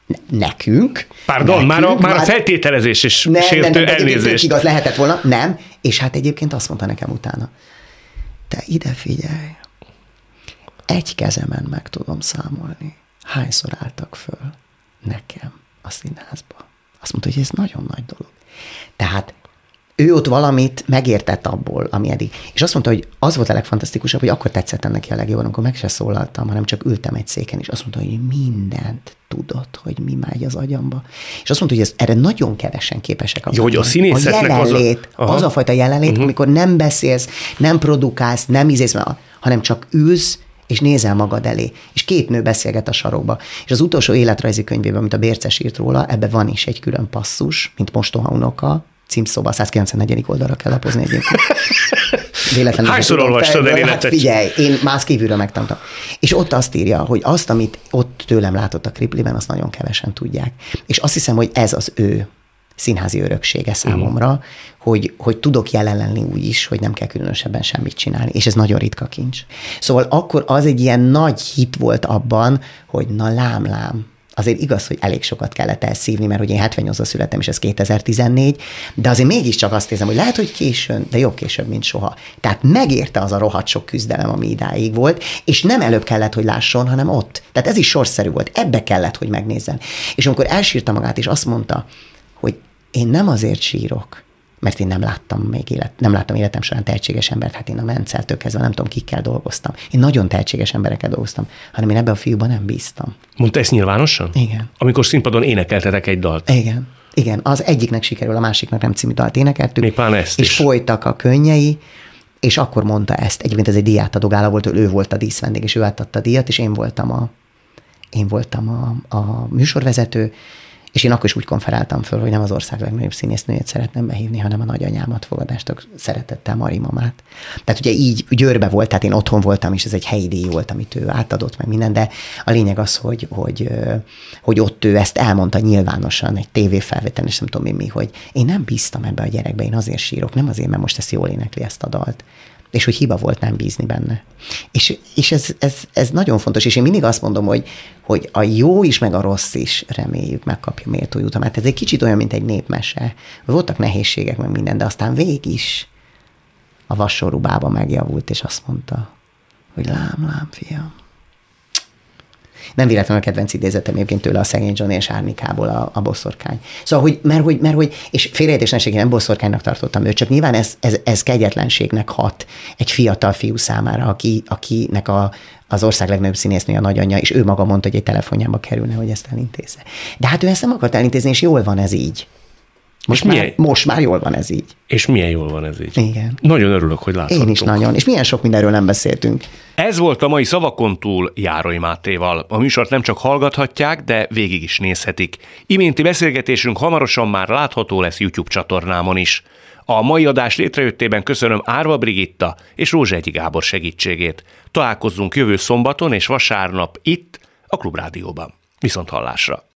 Ne- nekünk. Pardon, nekünk, már a, már a feltételezés és nem, sértő nem, nem, elnézést. igaz lehetett volna, nem. És hát egyébként azt mondta nekem utána, te ide figyelj, egy kezemen meg tudom számolni, hányszor álltak föl nekem a színházba. Azt mondta, hogy ez nagyon nagy dolog. Tehát ő ott valamit megértett abból, ami eddig. És azt mondta, hogy az volt a legfantasztikusabb, hogy akkor tetszett neki a legjobban, amikor meg se szólaltam, hanem csak ültem egy széken, és azt mondta, hogy mindent tudott, hogy mi megy az agyamba. És azt mondta, hogy ez, erre nagyon kevesen képesek. Jó, hogy a színészeknek a az a- jelenlét, az a, Aha. az a fajta jelenlét, uh-huh. amikor nem beszélsz, nem produkálsz, nem ízész, hanem csak ülsz, és nézel magad elé. És két nő beszélget a sarokba. És az utolsó életrajzi könyvében, amit a Bérces írt róla, ebbe van is egy külön passzus, mint mostoha unoka, címszoba, 194. oldalra kell lapozni egyébként. Véletlenül Hányszor olvastad el Hát életet? figyelj, én más kívülről megtanultam. És ott azt írja, hogy azt, amit ott tőlem látott a kripliben, azt nagyon kevesen tudják. És azt hiszem, hogy ez az ő színházi öröksége számomra, uh-huh. hogy, hogy tudok jelen lenni úgy is, hogy nem kell különösebben semmit csinálni, és ez nagyon ritka kincs. Szóval akkor az egy ilyen nagy hit volt abban, hogy na lám, lám, azért igaz, hogy elég sokat kellett elszívni, mert hogy én 78-ra születtem, és ez 2014, de azért mégiscsak azt érzem, hogy lehet, hogy későn, de jobb később, mint soha. Tehát megérte az a rohadt sok küzdelem, ami idáig volt, és nem előbb kellett, hogy lásson, hanem ott. Tehát ez is sorszerű volt, ebbe kellett, hogy megnézzen. És amikor elsírta magát, és azt mondta, hogy én nem azért sírok, mert én nem láttam még élet, nem láttam életem során tehetséges embert, hát én a Menceltől kezdve nem tudom, kikkel dolgoztam. Én nagyon tehetséges emberekkel dolgoztam, hanem én ebbe a fiúban nem bíztam. Mondta ezt nyilvánosan? Igen. Amikor színpadon énekeltetek egy dalt. Igen. Igen, az egyiknek sikerül, a másiknak nem című dalt énekeltük. Még pláne ezt És is. folytak a könnyei, és akkor mondta ezt. Egyébként ez egy diátadó gála volt, ő volt a díszvendég, és ő átadta a díjat, és én voltam a, én voltam a, a műsorvezető, és én akkor is úgy konferáltam föl, hogy nem az ország legnagyobb színésznőjét szeretném behívni, hanem a nagyanyámat fogadástok szeretettel, Mari mamát. Tehát ugye így Győrbe volt, tehát én otthon voltam, és ez egy helyi díj volt, amit ő átadott meg minden, de a lényeg az, hogy, hogy, hogy ott ő ezt elmondta nyilvánosan egy tévéfelvételen, és nem tudom én mi, hogy én nem bíztam ebbe a gyerekbe, én azért sírok, nem azért, mert most ezt jól énekli ezt a dalt és hogy hiba volt nem bízni benne. És, és ez, ez, ez, nagyon fontos, és én mindig azt mondom, hogy, hogy a jó is, meg a rossz is reméljük megkapja méltó jutalmát. Ez egy kicsit olyan, mint egy népmese. Voltak nehézségek, meg minden, de aztán végig is a vasorú bába megjavult, és azt mondta, hogy lám, lám, fiam, Nem véletlenül a kedvenc idézetem egyébként tőle a szegény Johnny és Árnikából a, a bosszorkány. Szóval, hogy, mert hogy, mert hogy és félreértés ne nem bosszorkánynak tartottam őt, csak nyilván ez, ez, ez kegyetlenségnek hat egy fiatal fiú számára, aki, akinek a, az ország legnagyobb színésznő a nagyanyja, és ő maga mondta, hogy egy telefonjába kerülne, hogy ezt elintézze. De hát ő ezt nem akart elintézni, és jól van ez így. Most, már, milyen... most már jól van ez így. És milyen jól van ez így. Igen. Nagyon örülök, hogy láthattuk. Én is nagyon. És milyen sok mindenről nem beszéltünk. Ez volt a mai Szavakon túl Járói Mátéval. A műsort nem csak hallgathatják, de végig is nézhetik. Iménti beszélgetésünk hamarosan már látható lesz YouTube csatornámon is. A mai adás létrejöttében köszönöm Árva Brigitta és Rózsegyi Gábor segítségét. Találkozzunk jövő szombaton és vasárnap itt, a Klubrádióban. Viszont hallásra!